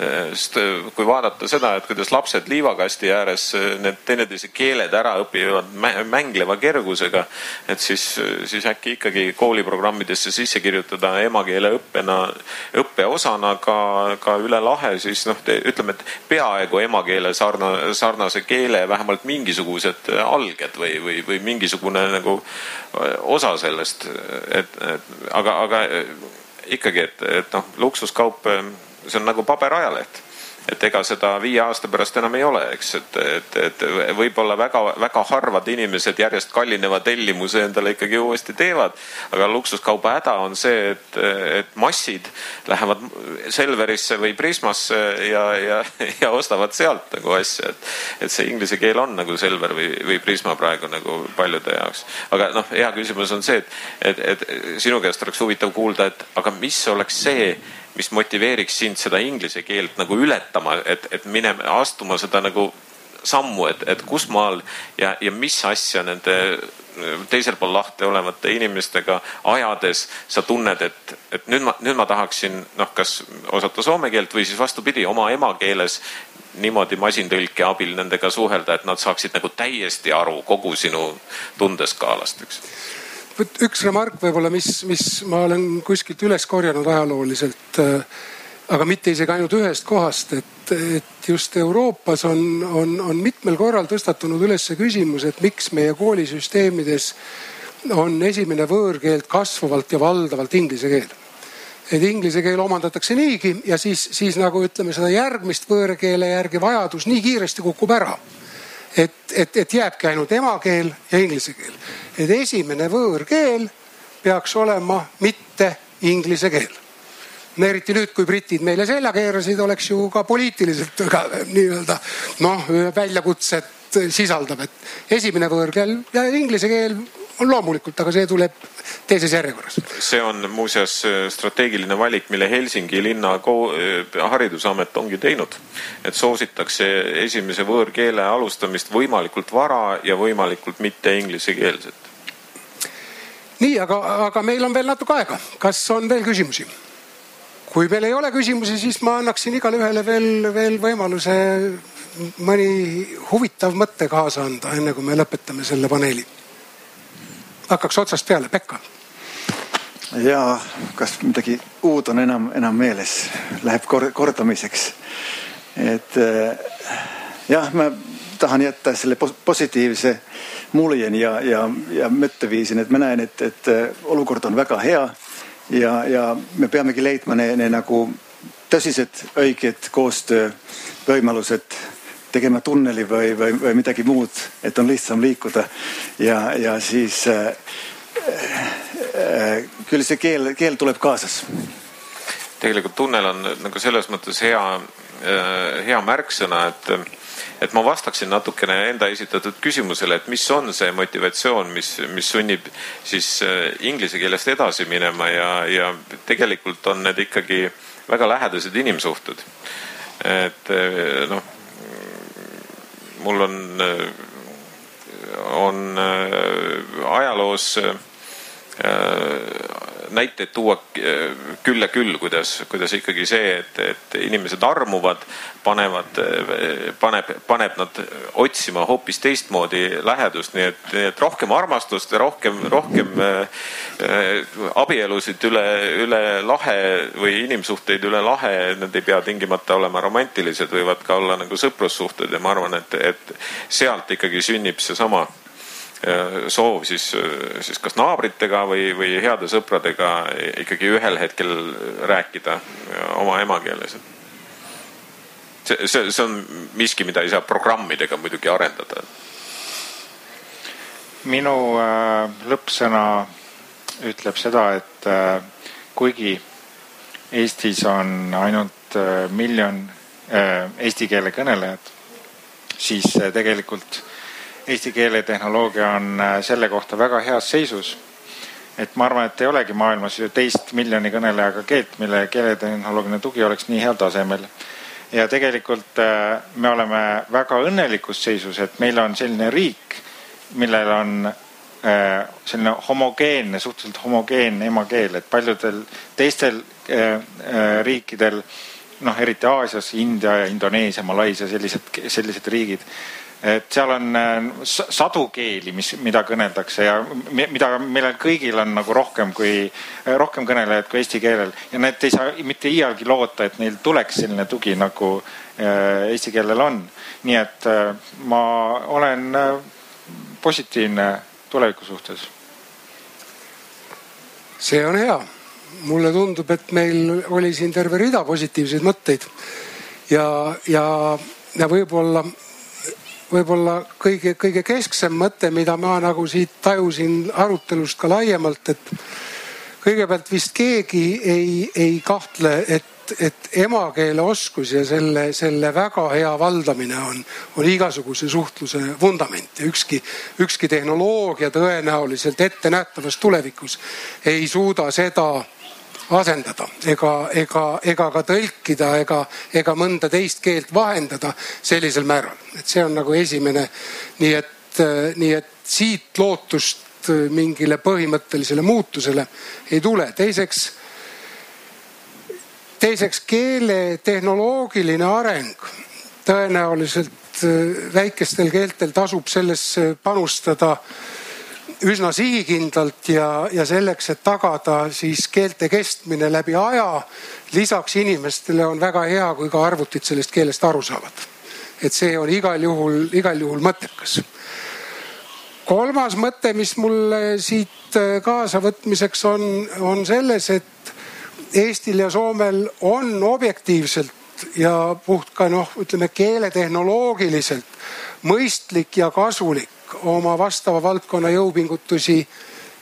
sest kui vaadata seda, et kuidas lapsed liivakasti ääres need teineteise keeled ära õpivad mängleva kergusega, et siis, siis äkki ikkagi kooliprogrammidesse sisse kirjutada emakeele õppena, õppeosana ka, ka üle lahe, siis noh, ütleme, et peaaegu emakeele sarna, sarnase keele vähemalt mingisugused alged või, või, või mingisugune nagu osa sellest, et, et aga, aga ikkagi, et, et noh, luksuskaup, see on nagu paberajaleht et ega seda viie aasta pärast enam ei ole, eks, et, et, et võib-olla väga-väga harvad inimesed järjest kallineva tellimuse endale ikkagi uuesti teevad. aga luksuskauba häda on see, et, et massid lähevad Selverisse või Prismasse ja, ja, ja ostavad sealt nagu asja, et, et see inglise keel on nagu Selver või, või Prisma praegu nagu paljude jaoks. aga noh, hea küsimus on see, et, et, et sinu käest oleks huvitav kuulda, et aga mis oleks see mis motiveeriks sind seda inglise keelt nagu ületama, et, et minema, astuma seda nagu sammu, et, et kus maal ja, ja mis asja nende teisel pool lahti olevate inimestega ajades sa tunned, et, et nüüd ma, nüüd ma tahaksin noh, kas osata soome keelt või siis vastupidi, oma emakeeles niimoodi masintõlke abil nendega suhelda, et nad saaksid nagu täiesti aru kogu sinu tundeskaalast, eks üks remark võib-olla, mis, mis ma olen kuskilt üles korjanud ajalooliselt, äh, aga mitte isegi ainult ühest kohast, et, et just Euroopas on, on, on mitmel korral tõstatunud üles küsimus, et miks meie koolisüsteemides on esimene võõrkeeld kasvavalt ja valdavalt inglise keel et inglise keel omandatakse niigi ja siis, siis nagu ütleme, seda järgmist võõrkeele järgi vajadus nii kiiresti kukub ära et, et, et jääbki ainult emakeel ja inglise keel. Et esimene võõrkeel peaks olema mitte inglise keel. no eriti nüüd, kui britid meile selja keerasid, oleks ju ka poliitiliselt nii-öelda noh, väljakutset sisaldav, et esimene võõrkeel ja inglise keel on loomulikult, aga see tuleb teises järjekorras. see on muuseas äh, strateegiline valik, mille Helsingi linna äh, haridusamet ongi teinud. et soositakse esimese võõrkeele alustamist võimalikult vara ja võimalikult mitte inglisekeelset. Nii, aga, aga meil on veel natuke aega, kas on veel küsimusi? kui meil ei ole küsimusi, siis ma annaksin igale ühele veel, veel võimaluse mõni huvitav mõte kaasa anda, enne kui me lõpetame selle paneeli hakkaks otsast peale, Pekka. ja kas midagi uut on enam, enam meeles, läheb kor kordamiseks. et eh, jah, ma tahan jätta selle positiivse muljeni ja, ja, ja mõtteviisin, et ma näen, et, et eh, olukord on väga hea ja, ja me peamegi leidma ne, ne nagu tõsised õiged koostöövõimalused tegema tunneli või, või, või midagi muud, et on lihtsam liikuda. ja, ja siis äh, äh, küll see keel, keel tuleb kaasas. tegelikult tunnel on nagu selles mõttes hea äh,, hea märksõna, et et ma vastaksin natukene enda esitatud küsimusele, et mis on see motivatsioon, mis, mis sunnib siis äh, inglise keelest edasi minema ja, ja tegelikult on need ikkagi väga lähedased inimsuhted. et äh, noh mul on, äh, on ajaloos näiteid tuua äh, küll ja küll, kuidas, kuidas ikkagi see, et, et inimesed armuvad, panevad, paneb, paneb nad otsima hoopis teistmoodi lähedust, nii et, nii et rohkem armastust ja rohkem, rohkem äh, abielusid üle, üle lahe või inimsuhteid üle lahe, need ei pea tingimata olema romantilised, võivad ka olla nagu sõprussuhted ja ma arvan, et, et sealt ikkagi sünnib seesama soov siis, siis kas naabritega või, või heade sõpradega ikkagi ühel hetkel rääkida oma emakeeles. see, see, see on miski, mida ei saa programmidega muidugi arendada. minu äh, lõppsõna ütleb seda, et äh, kuigi Eestis on ainult äh, miljon äh, eesti keele kõnelejat, siis äh, tegelikult eesti keeletehnoloogia on äh, selle kohta väga heas seisus. et ma arvan, et ei olegi maailmas ju teist miljoni kõnelejaga keelt, mille keeletehnoloogiline tugi oleks nii heal tasemel. ja tegelikult äh, me oleme väga õnnelikus seisus, et meil on selline riik, millel on äh, selline homogeenne, suhteliselt homogeenne emakeel, et paljudel teistel riikidel noh, eriti Aasias, India ja Indoneesia, Malaisia, sellised, sellised riigid et seal on äh, sadu keeli, mis, mida kõneldakse ja mida meil kõigil on nagu rohkem kui, äh, rohkem kõnelejaid kui eesti keelel ja need ei saa mitte iialgi loota, et neil tuleks selline tugi nagu äh, eesti keelel on. nii et ma olen positiivne tuleviku suhtes. see on hea, mulle tundub, et meil oli siin terve rida positiivseid mõtteid ja, ja, ja võib-olla võib-olla kõige, kõige kesksem mõte, mida ma nagu siit tajusin arutelust ka laiemalt, et kõigepealt vist keegi ei, ei kahtle, et, et emakeele oskus ja selle, selle väga hea valdamine on, on igasuguse suhtluse vundament ja ükski, ükski tehnoloogia tõenäoliselt ettenähtavas tulevikus ei suuda seda asendada ega, ega, ega ka tõlkida ega, ega mõnda teist keelt vahendada sellisel määral. et see on nagu esimene. nii et, nii et siit lootust mingile põhimõttelisele muutusele ei tule. teiseks, teiseks keele tehnoloogiline areng tõenäoliselt väikestel keeltel tasub sellesse panustada üsna sihikindlalt ja, ja selleks, et tagada siis keelte kestmine läbi aja. lisaks inimestele on väga hea, kui ka arvutid sellest keelest aru saavad. et see on igal juhul, igal juhul mõttekas. kolmas mõte, mis mulle siit äh, kaasavõtmiseks on, on selles, et Eestil ja Soomel on objektiivselt ja puht ka noh, ütleme keeletehnoloogiliselt mõistlik ja kasulik oma vastava valdkonna jõupingutusi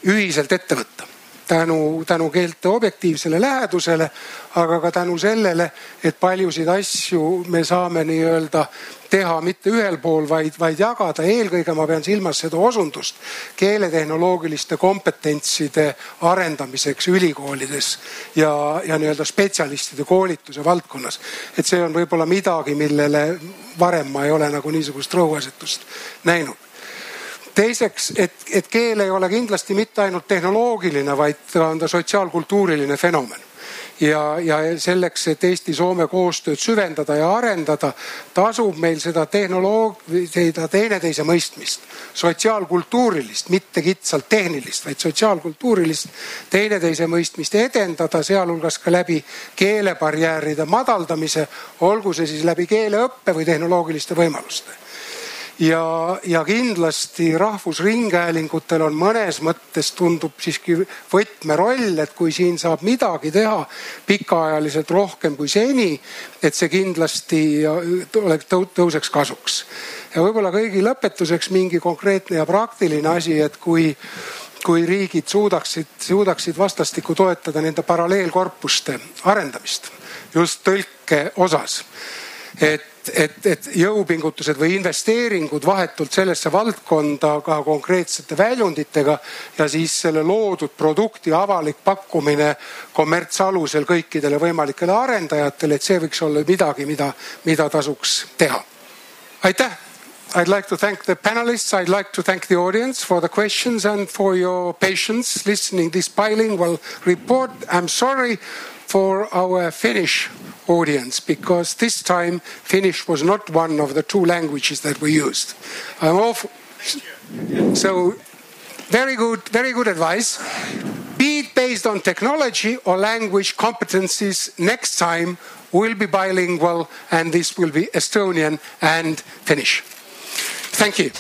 ühiselt ette võtta. tänu, tänu keelte objektiivsele lähedusele, aga ka tänu sellele, et paljusid asju me saame nii-öelda teha mitte ühel pool, vaid, vaid jagada. eelkõige ma pean silmas seda osundust keeletehnoloogiliste kompetentside arendamiseks ülikoolides ja, ja nii-öelda spetsialistide koolituse valdkonnas. et see on võib-olla midagi, millele varem ma ei ole nagu niisugust rõhuasetust näinud teiseks, et, et keel ei ole kindlasti mitte ainult tehnoloogiline, vaid on ta sotsiaalkultuuriline fenomen. Ja, ja selleks, et Eesti-Soome koostööd süvendada ja arendada, tasub meil seda tehnoloog-, seda teineteise mõistmist, sotsiaalkultuurilist, mitte kitsalt tehnilist, vaid sotsiaalkultuurilist teineteise mõistmist edendada, sealhulgas ka läbi keelebarjääride madaldamise, olgu see siis läbi keeleõppe või tehnoloogiliste võimaluste ja, ja kindlasti rahvusringhäälingutel on mõnes mõttes tundub siiski võtmeroll, et kui siin saab midagi teha pikaajaliselt rohkem kui seni, et see kindlasti oleks, tõuseks kasuks. ja võib-olla kõigi lõpetuseks mingi konkreetne ja praktiline asi, et kui kui riigid suudaksid, suudaksid vastastikku toetada nende paralleelkorpuste arendamist just tõlke osas. et et, et jõupingutused või investeeringud vahetult sellesse valdkonda ka konkreetsete väljunditega ja siis selle loodud produkti avalik pakkumine kommertsalusel kõikidele võimalikele arendajatele, et see võiks olla midagi, mida, mida tasuks teha. aitäh. I'd like to thank the panelists. I'd like to thank the audience for the questions and for your patience listening this bilingual report. I'm sorry for our Finnish audience because this time Finnish was not one of the two languages that we used. I'm off. So, very good, very good advice. Be it based on technology or language competencies, next time we will be bilingual and this will be Estonian and Finnish. Thank you.